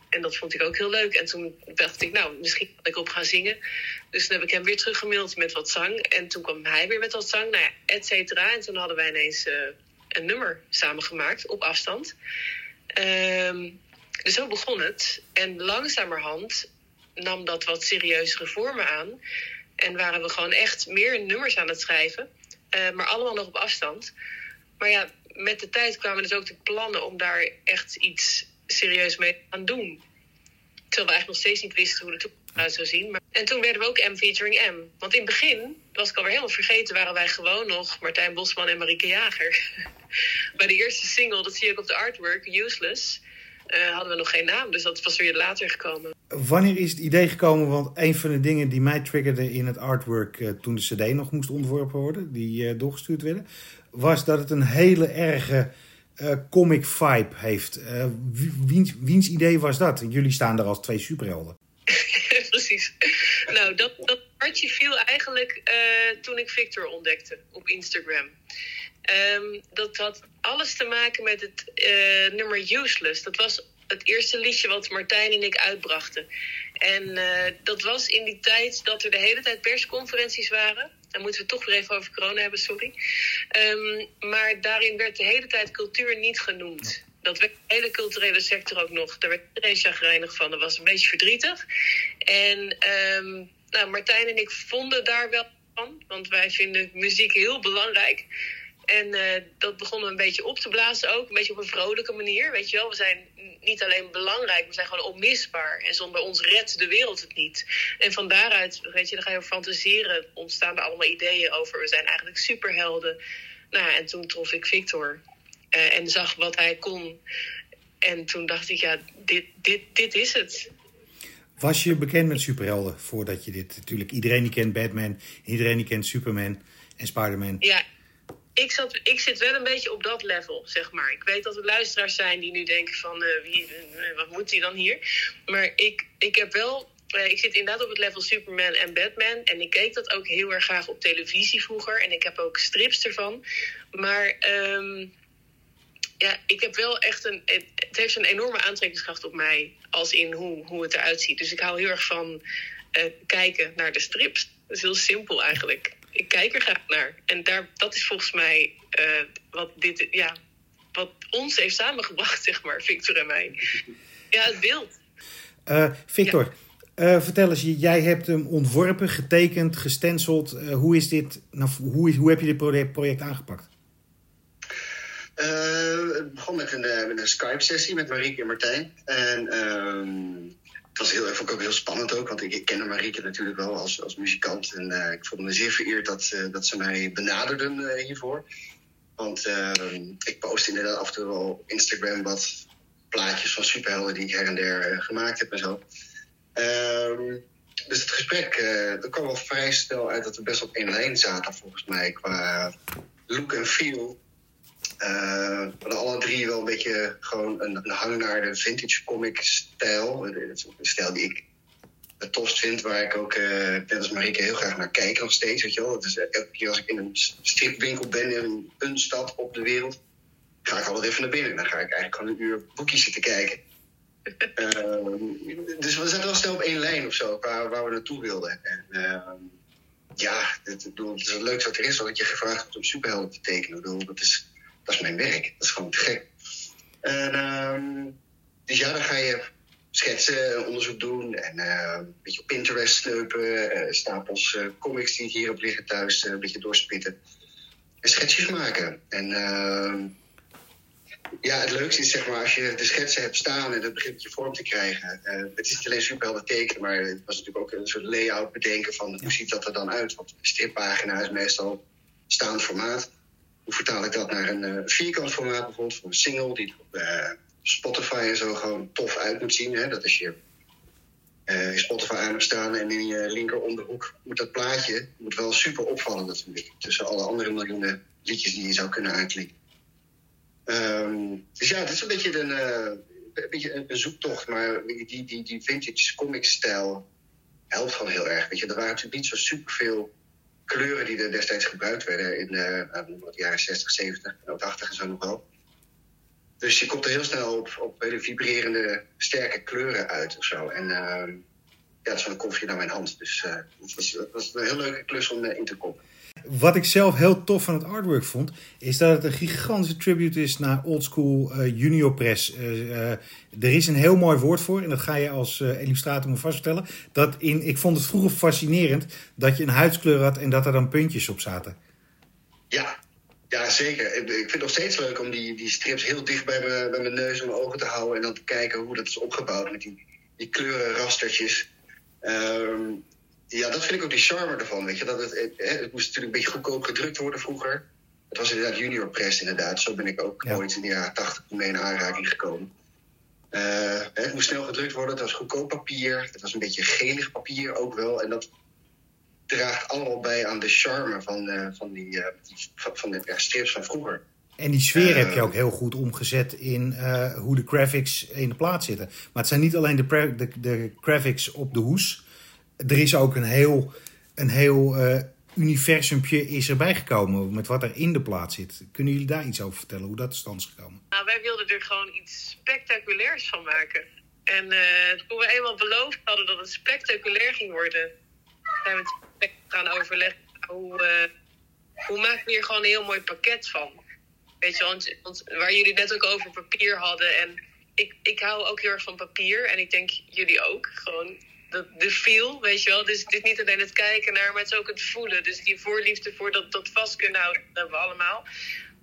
En dat vond ik ook heel leuk. En toen dacht ik, nou, misschien kan ik op gaan zingen. Dus toen heb ik hem weer teruggemaild met wat zang. En toen kwam hij weer met wat zang, nou ja, et cetera. En toen hadden wij ineens uh, een nummer samengemaakt op afstand. Um, dus zo begon het. En langzamerhand nam dat wat serieuzere vormen aan. En waren we gewoon echt meer nummers aan het schrijven. Uh, maar allemaal nog op afstand. Maar ja, met de tijd kwamen dus ook de plannen om daar echt iets serieus mee te doen. Terwijl we eigenlijk nog steeds niet wisten hoe toekomst eruit zou zien. Maar... En toen werden we ook M featuring M. Want in het begin, was ik alweer helemaal vergeten, waren wij gewoon nog Martijn Bosman en Marieke Jager. Bij de eerste single, dat zie ook op de artwork, Useless, uh, hadden we nog geen naam. Dus dat was weer later gekomen. Wanneer is het idee gekomen? Want een van de dingen die mij triggerde in het artwork uh, toen de CD nog moest ontworpen worden, die uh, doorgestuurd werden, was dat het een hele erge comic vibe heeft. Wiens, wiens, idee was dat? Jullie staan er als twee superhelden. Precies. Nou, dat, dat viel eigenlijk toen ik Victor ontdekte op Instagram. Um, dat had alles te maken met het nummer Useless. Dat was het eerste liedje wat Martijn en ik uitbrachten. En uh, dat was in die tijd dat er de hele tijd persconferenties waren. Dan moeten we het toch weer even over corona hebben, sorry. Um, maar daarin werd de hele tijd cultuur niet genoemd. Dat werd de hele culturele sector ook nog. Daar werd iedereen chagrijnig van. Dat was een beetje verdrietig. En um, nou, Martijn en ik vonden daar wel van. Want wij vinden muziek heel belangrijk. En uh, dat begon een beetje op te blazen ook. Een beetje op een vrolijke manier. Weet je wel, we zijn niet alleen belangrijk, we zijn gewoon onmisbaar. En zonder ons redt de wereld het niet. En van daaruit, weet je, dan ga je over fantaseren. Ontstaan er allemaal ideeën over. We zijn eigenlijk superhelden. Nou, en toen trof ik Victor. Uh, en zag wat hij kon. En toen dacht ik, ja, dit, dit, dit is het. Was je bekend met superhelden voordat je dit... Natuurlijk, iedereen die kent Batman, iedereen die kent Superman en Spider-Man. Ja, ik, zat, ik zit wel een beetje op dat level, zeg maar. Ik weet dat er luisteraars zijn die nu denken van... Uh, wie, uh, wat moet hij dan hier? Maar ik, ik heb wel... Uh, ik zit inderdaad op het level Superman en Batman. En ik keek dat ook heel erg graag op televisie vroeger. En ik heb ook strips ervan. Maar... Um, ja, ik heb wel echt een. Het heeft een enorme aantrekkingskracht op mij. Als in hoe, hoe het eruit ziet. Dus ik hou heel erg van kijken naar de strips. Dat is heel simpel eigenlijk ik kijk er graag naar. En daar, dat is volgens mij uh, wat, dit, ja, wat ons heeft samengebracht, zeg maar, Victor en mij. Ja, het beeld. Uh, Victor, ja. uh, vertel eens, jij hebt hem ontworpen, getekend, gestenceld. hoe, is dit, nou, hoe, hoe heb je dit project, project aangepakt? het begon met een, met een Skype-sessie met Marieke en Martijn. En ehm, was heel, vond ik ook heel spannend ook, want ik, ik kende Marieke natuurlijk wel als, als muzikant. En uh, ik voelde me zeer vereerd dat, uh, dat ze mij benaderden uh, hiervoor. Want ik post inderdaad af en toe wel op Instagram wat plaatjes van superhelden die ik her en der gemaakt heb en zo. Ehm, dus het gesprek, er kwam wel vrij snel uit dat we best op één lijn zaten volgens mij qua look en feel. Uh, alle drie wel een beetje gewoon een, een hang naar de vintage comic stijl. Een stijl die ik het tofst vind, waar ik ook, uh, net als Marike, heel graag naar kijk nog steeds. Weet je wel? Elke keer als ik in een stripwinkel ben in een stad op de wereld, ga ik altijd even naar binnen. Dan ga ik eigenlijk gewoon een uur boekjes zitten kijken. uh, dus we zaten wel snel op één lijn of zo, waar, waar we naartoe wilden. En, ja, het, het, is wat er is, dat je gevraagd wordt om superhelden te tekenen. Ik bedoel, dat is dat is mijn werk. Dat is gewoon te gek. En, uh, dus ja, dan ga je schetsen, onderzoek doen en uh, een beetje op Pinterest sneupen, uh, stapels uh, comics die hierop liggen thuis, een beetje doorspitten. En schetsjes maken. En ehm, ja, het leukste is zeg maar als je de schetsen hebt staan en het begint je vorm te krijgen. het is niet alleen superhelden tekenen, maar het was natuurlijk ook een soort layout bedenken van hoe ziet dat er dan uit. Want een strippagina is meestal staand formaat. Hoe vertaal ik dat naar een uh, vierkant formaat bijvoorbeeld, voor een single die op uh, Spotify en zo gewoon tof uit moet zien. Hè? Dat als je uh, Spotify aan hebt staan en in je linker onderhoek moet dat plaatje moet wel super opvallen natuurlijk. Tussen alle andere miljoenen liedjes die je zou kunnen aanklikken. Um, dus ja, het is een beetje een, beetje zoektocht, maar die, die, die vintage comic stijl helpt gewoon heel erg. Weet je, er waren natuurlijk niet zo superveel kleuren die er destijds gebruikt werden in de, uh, jaren 60, 70 en 80 en zo nog wel. Dus je komt er heel snel op, op hele vibrerende, sterke kleuren uit of zo. En uh, ja, dat is een koffie naar mijn hand. Dus uh, het, was, het, was, een heel leuke klus om in te kopen. Wat ik zelf heel tof van het artwork vond, is dat het een gigantische tribute is naar oldschool uh, junior press. Uh, uh, er is een heel mooi woord voor, en dat ga je als illustrator me vaststellen. Dat in, ik vond het vroeger fascinerend dat je een huidskleur had en dat er dan puntjes op zaten. Ja, ja zeker. Ik vind het nog steeds leuk om die, die strips heel dicht bij, me, bij mijn neus en mijn ogen te houden. En dan te kijken hoe dat is opgebouwd met die, die kleurenrastertjes. Um, ja, dat vind ik ook die charme ervan. Weet je? Dat het, het, het, moest natuurlijk een beetje goedkoop gedrukt worden vroeger. Het was inderdaad junior press inderdaad. Zo ben ik ook ja. ooit in de jaren tachtig mee in aanraking gekomen. Uh, het moest snel gedrukt worden. Het was goedkoop papier. Het was een beetje gelig papier ook wel. En dat draagt allemaal bij aan de charme van, uh, van, die, uh, die, van de ja, strips van vroeger. En die sfeer heb je ook heel goed omgezet in hoe de graphics in de plaats zitten. Maar het zijn niet alleen de, de, de graphics op de hoes er is ook een heel, een heel uh, universumpje is erbij gekomen met wat er in de plaats zit. Kunnen jullie daar iets over vertellen, hoe dat is stand is gekomen? Nou, wij wilden er gewoon iets spectaculairs van maken. En uh, toen we eenmaal beloofd hadden dat het spectaculair ging worden, zijn we gaan overleggen hoe, uh, hoe maken we hier gewoon een heel mooi pakket van. Weet je, want, want waar jullie net ook over papier hadden en ik, ik hou ook heel erg van papier en ik denk jullie ook. Gewoon de, feel, weet je wel. Dus het is niet alleen het kijken naar, maar het is ook het voelen. Dus die voorliefde voor dat, dat vast kunnen houden, dat hebben we allemaal.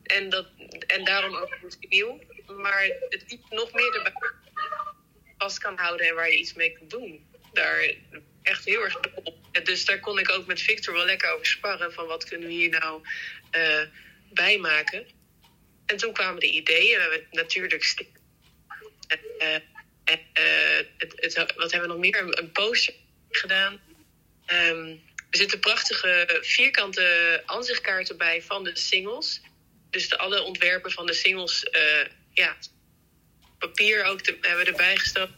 En, dat, en daarom ook nieuw. Maar het iets nog meer erbij vast kan houden en waar je iets mee kan doen. Daar echt heel erg op. Dus daar kon ik ook met Victor wel lekker over sparren. Van wat kunnen we hier nou uh, bij maken. En toen kwamen de ideeën. We hebben natuurlijk uh, het, het, wat hebben we nog meer? Een, poster gedaan. Um, er zitten prachtige vierkante aanzichtkaarten bij van de singles. Dus de, alle ontwerpen van de singles, uh, ja, papier ook hebben we erbij gestopt.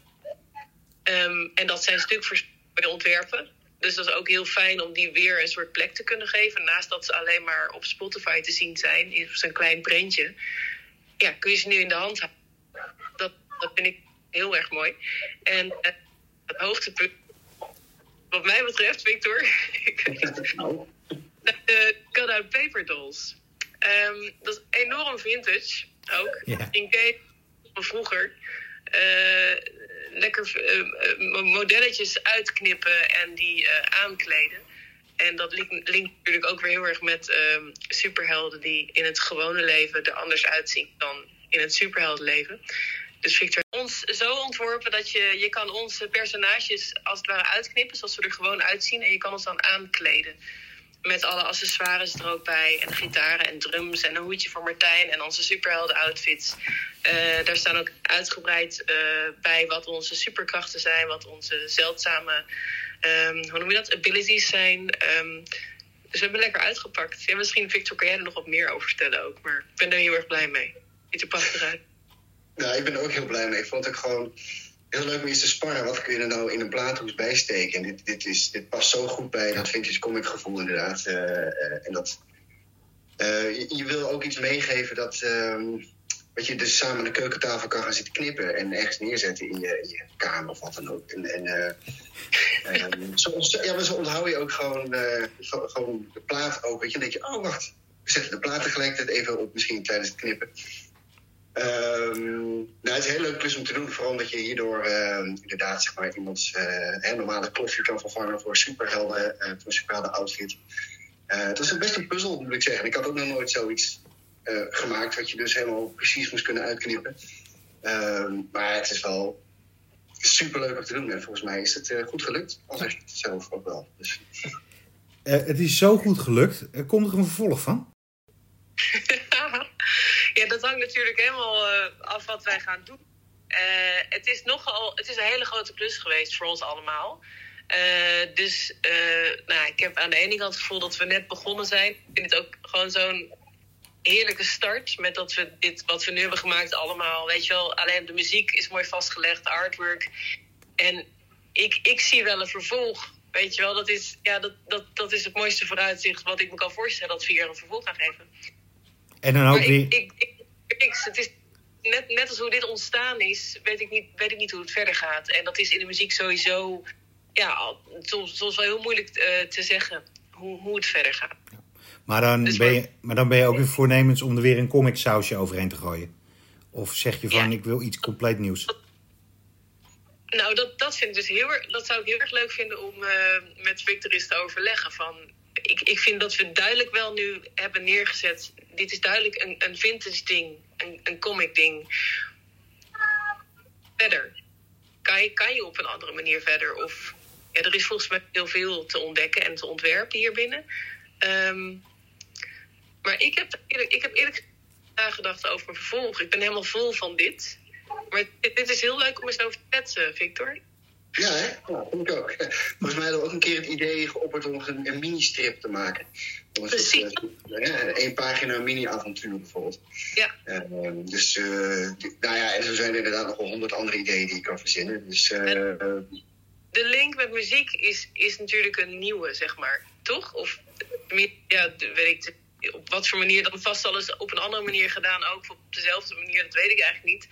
Um, en dat zijn stuk voor de ontwerpen. Dus dat is ook heel fijn om die weer een soort plek te kunnen geven. Naast dat ze alleen maar op Spotify te zien zijn, in zo'n klein printje. Ja, kun je ze nu in de hand houden. Dat, dat vind ik heel erg mooi. En uh, het hoogtepunt, wat mij betreft, Victor, de cut-out paper dolls. Um, dat is enorm vintage ook. Yeah. In van vroeger. Uh, lekker uh, modelletjes uitknippen en die aankleden. En dat linkt, natuurlijk ook weer heel erg met um, superhelden die in het gewone leven er anders uitzien dan in het superheldenleven. Dus Victor ons zo ontworpen dat je, je kan onze personages als het ware uitknippen, zoals we er gewoon uitzien. En je kan ons dan aankleden. Met alle accessoires er ook bij. En gitaren en drums en een hoedje voor Martijn. En onze superhelden outfits. Eh, daar staan ook uitgebreid eh, bij wat onze superkrachten zijn. Wat onze zeldzame, ehm, hoe noem je dat, abilities zijn. Ehm, dus we hebben lekker uitgepakt. Ja, misschien, Victor, kan jij er nog wat meer over vertellen ook. Maar ik ben er heel erg blij mee. Ziet er prachtig uit. Nou, ik ben er ook heel blij mee. Ik vond het ook gewoon heel leuk om eens te sparren. Wat kun je er nou in een plaathoes bijsteken? En dit, dit, is, dit past zo goed bij dat vintage comic gevoel inderdaad. Uh, uh, en dat, uh, je, je, wil ook iets meegeven dat, ehm, dat je dus samen aan de keukentafel kan gaan zitten knippen. En ergens neerzetten in je, in je kamer of wat dan ook. En, en zo, ja, maar zo onthoud je ook gewoon, gewoon de plaat ook. Weet je, dan denk je, oh wacht, we zetten de plaat tegelijkertijd even op misschien tijdens het knippen. Um, nou, het is heel leuk plus om te doen, vooral omdat je hierdoor uh, inderdaad zeg maar, iemands uh, normale kloffie kan vervangen voor superhelden, uh, voor een superhelden outfit. het was best een puzzel, moet ik zeggen. Ik had ook nog nooit zoiets gemaakt wat je dus helemaal precies moest kunnen uitknippen. Um, maar het is wel super leuk om te doen en volgens mij is het goed gelukt, al zeg ik het zelf ook wel. Dus. het is zo goed gelukt. Komt er een vervolg van? Ja, dat hangt natuurlijk helemaal uh, af wat wij gaan doen. Uh, het is nogal, het is een hele grote klus geweest voor ons allemaal. Uh, dus nou, ik heb aan de ene kant het gevoel dat we net begonnen zijn. Ik vind het ook gewoon zo'n heerlijke start. Met dat we dit, wat we nu hebben gemaakt, allemaal. Weet je wel, alleen de muziek is mooi vastgelegd, de artwork. En ik, ik zie wel een vervolg. Weet je wel, dat is, ja, dat, dat, dat is het mooiste vooruitzicht wat ik me kan voorstellen dat we hier een vervolg gaan geven. En dan ook maar weer... Ik, ik, ik. Het is net, net als hoe dit ontstaan is, weet ik, niet, weet ik niet hoe het verder gaat. En dat is in de muziek sowieso, ja, soms, soms wel heel moeilijk uh, te zeggen hoe, hoe het verder gaat. Maar dan, dus ben je, maar dan ben je ook weer voornemens om er weer een comic sausje overheen te gooien? Of zeg je van, ja. ik wil iets compleet nieuws? Nou, dat, dat, vind ik dus heel, dat zou ik heel erg leuk vinden om uh, met Victor eens te overleggen. Van, ik, ik vind dat we duidelijk wel nu hebben neergezet. Dit is duidelijk een, een vintage ding, een, een comic ding. Verder. Kan je, op een andere manier verder? Of ja, er is volgens mij heel veel te ontdekken en te ontwerpen hier binnen. Um, maar ik heb, eerlijk, ik heb eerlijk nagedacht over een vervolg. Ik ben helemaal vol van dit. Maar dit, is heel leuk om eens over te kletsen, Victor. Ja, hè? Ja, vind ik ook. Volgens mij hadden we ook een keer het idee geopperd om een, een mini-strip te maken. Precies. uh, ja, één pagina mini-avontuur bijvoorbeeld. Ja. Uh, dus, uh, nou ja, en zo zijn er inderdaad nog wel honderd andere ideeën die ik kan verzinnen. Dus, eh, de link met muziek is, is natuurlijk een nieuwe, zeg maar. Toch? Of, ja, weet ik, op wat voor manier dan vast al eens op een andere manier gedaan, ook op dezelfde manier, dat weet ik eigenlijk niet.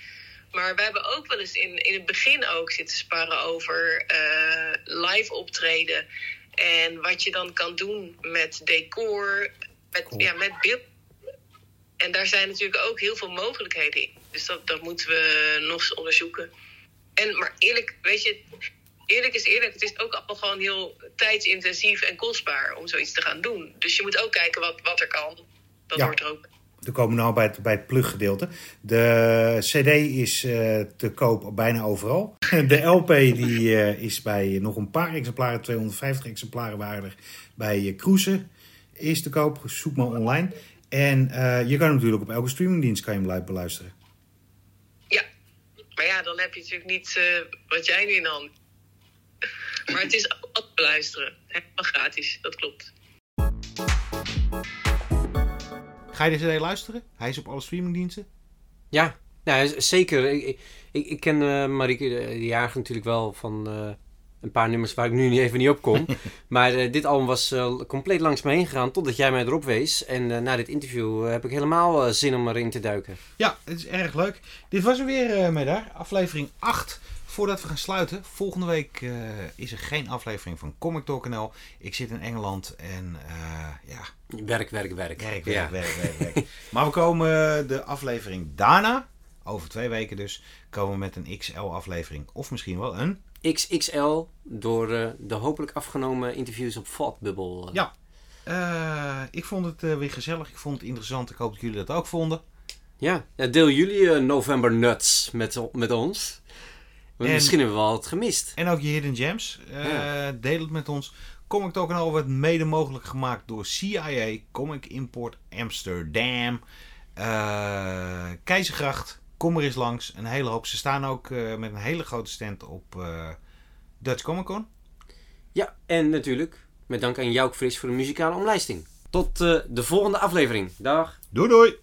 Maar we hebben ook wel eens in, in het begin ook zitten sparren over uh, live optreden. En wat je dan kan doen met decor, met, cool. ja, met beeld. En daar zijn natuurlijk ook heel veel mogelijkheden in. Dus dat, dat moeten we nog eens onderzoeken. En, maar eerlijk, weet je, eerlijk is eerlijk. Het is ook allemaal gewoon heel tijdsintensief en kostbaar om zoiets te gaan doen. Dus je moet ook kijken wat, wat er kan. Dat Ja. hoort er ook. We komen nu bij het, bij het pluggedeelte. De CD is eh, te koop bijna overal. De LP die, eh, is bij nog een paar exemplaren, 250 exemplaren waardig, bij uh, is te koop. Zoek maar online. En je kan natuurlijk op elke streamingdienst kan je hem live beluisteren. Ja, maar ja, dan heb je natuurlijk niet wat jij nu hand Maar het is altijd beluisteren. Helemaal gratis, dat klopt. Ga je de CD luisteren? Hij is op alle streamingdiensten. Ja, nou, zeker. Ik, ik, ik ken uh, Marieke de Jager natuurlijk wel van uh, een paar nummers waar ik nu niet even niet op kom. maar uh, dit album was compleet langs me heen gegaan totdat jij mij erop wees. En na dit interview heb ik helemaal zin om erin te duiken. Ja, het is erg leuk. Dit was er weer, uh, daar. Aflevering 8. Voordat we gaan sluiten, volgende week uh, is er geen aflevering van Comic Talk NL. Ik zit in Engeland en uh, ja. Werk, werk, werk. Werk, werk, ja. werk, werk, werk. maar we komen de aflevering daarna, over twee weken dus, komen we met een XL-aflevering. Of misschien wel een. XXL door uh, de hopelijk afgenomen interviews op Fatbubble. Ja. ik vond het weer gezellig. Ik vond het interessant. Ik hoop dat jullie dat ook vonden. Ja, deel jullie eh, November Nuts met, met ons. En- Misschien hebben we wel wat gemist. En ook je Hidden Gems. Eh, Deel het met ons. Comic Talk Over werd mede mogelijk gemaakt door CIA, Comic Import Amsterdam, eh, Keizergracht. Kom er eens langs. Een hele hoop. Ze staan ook eh, met een hele grote stand op Dutch Comic Con. Ja, en natuurlijk met dank aan Jouk Fris voor de muzikale omlijsting. Tot de volgende aflevering. Dag! Doei doei!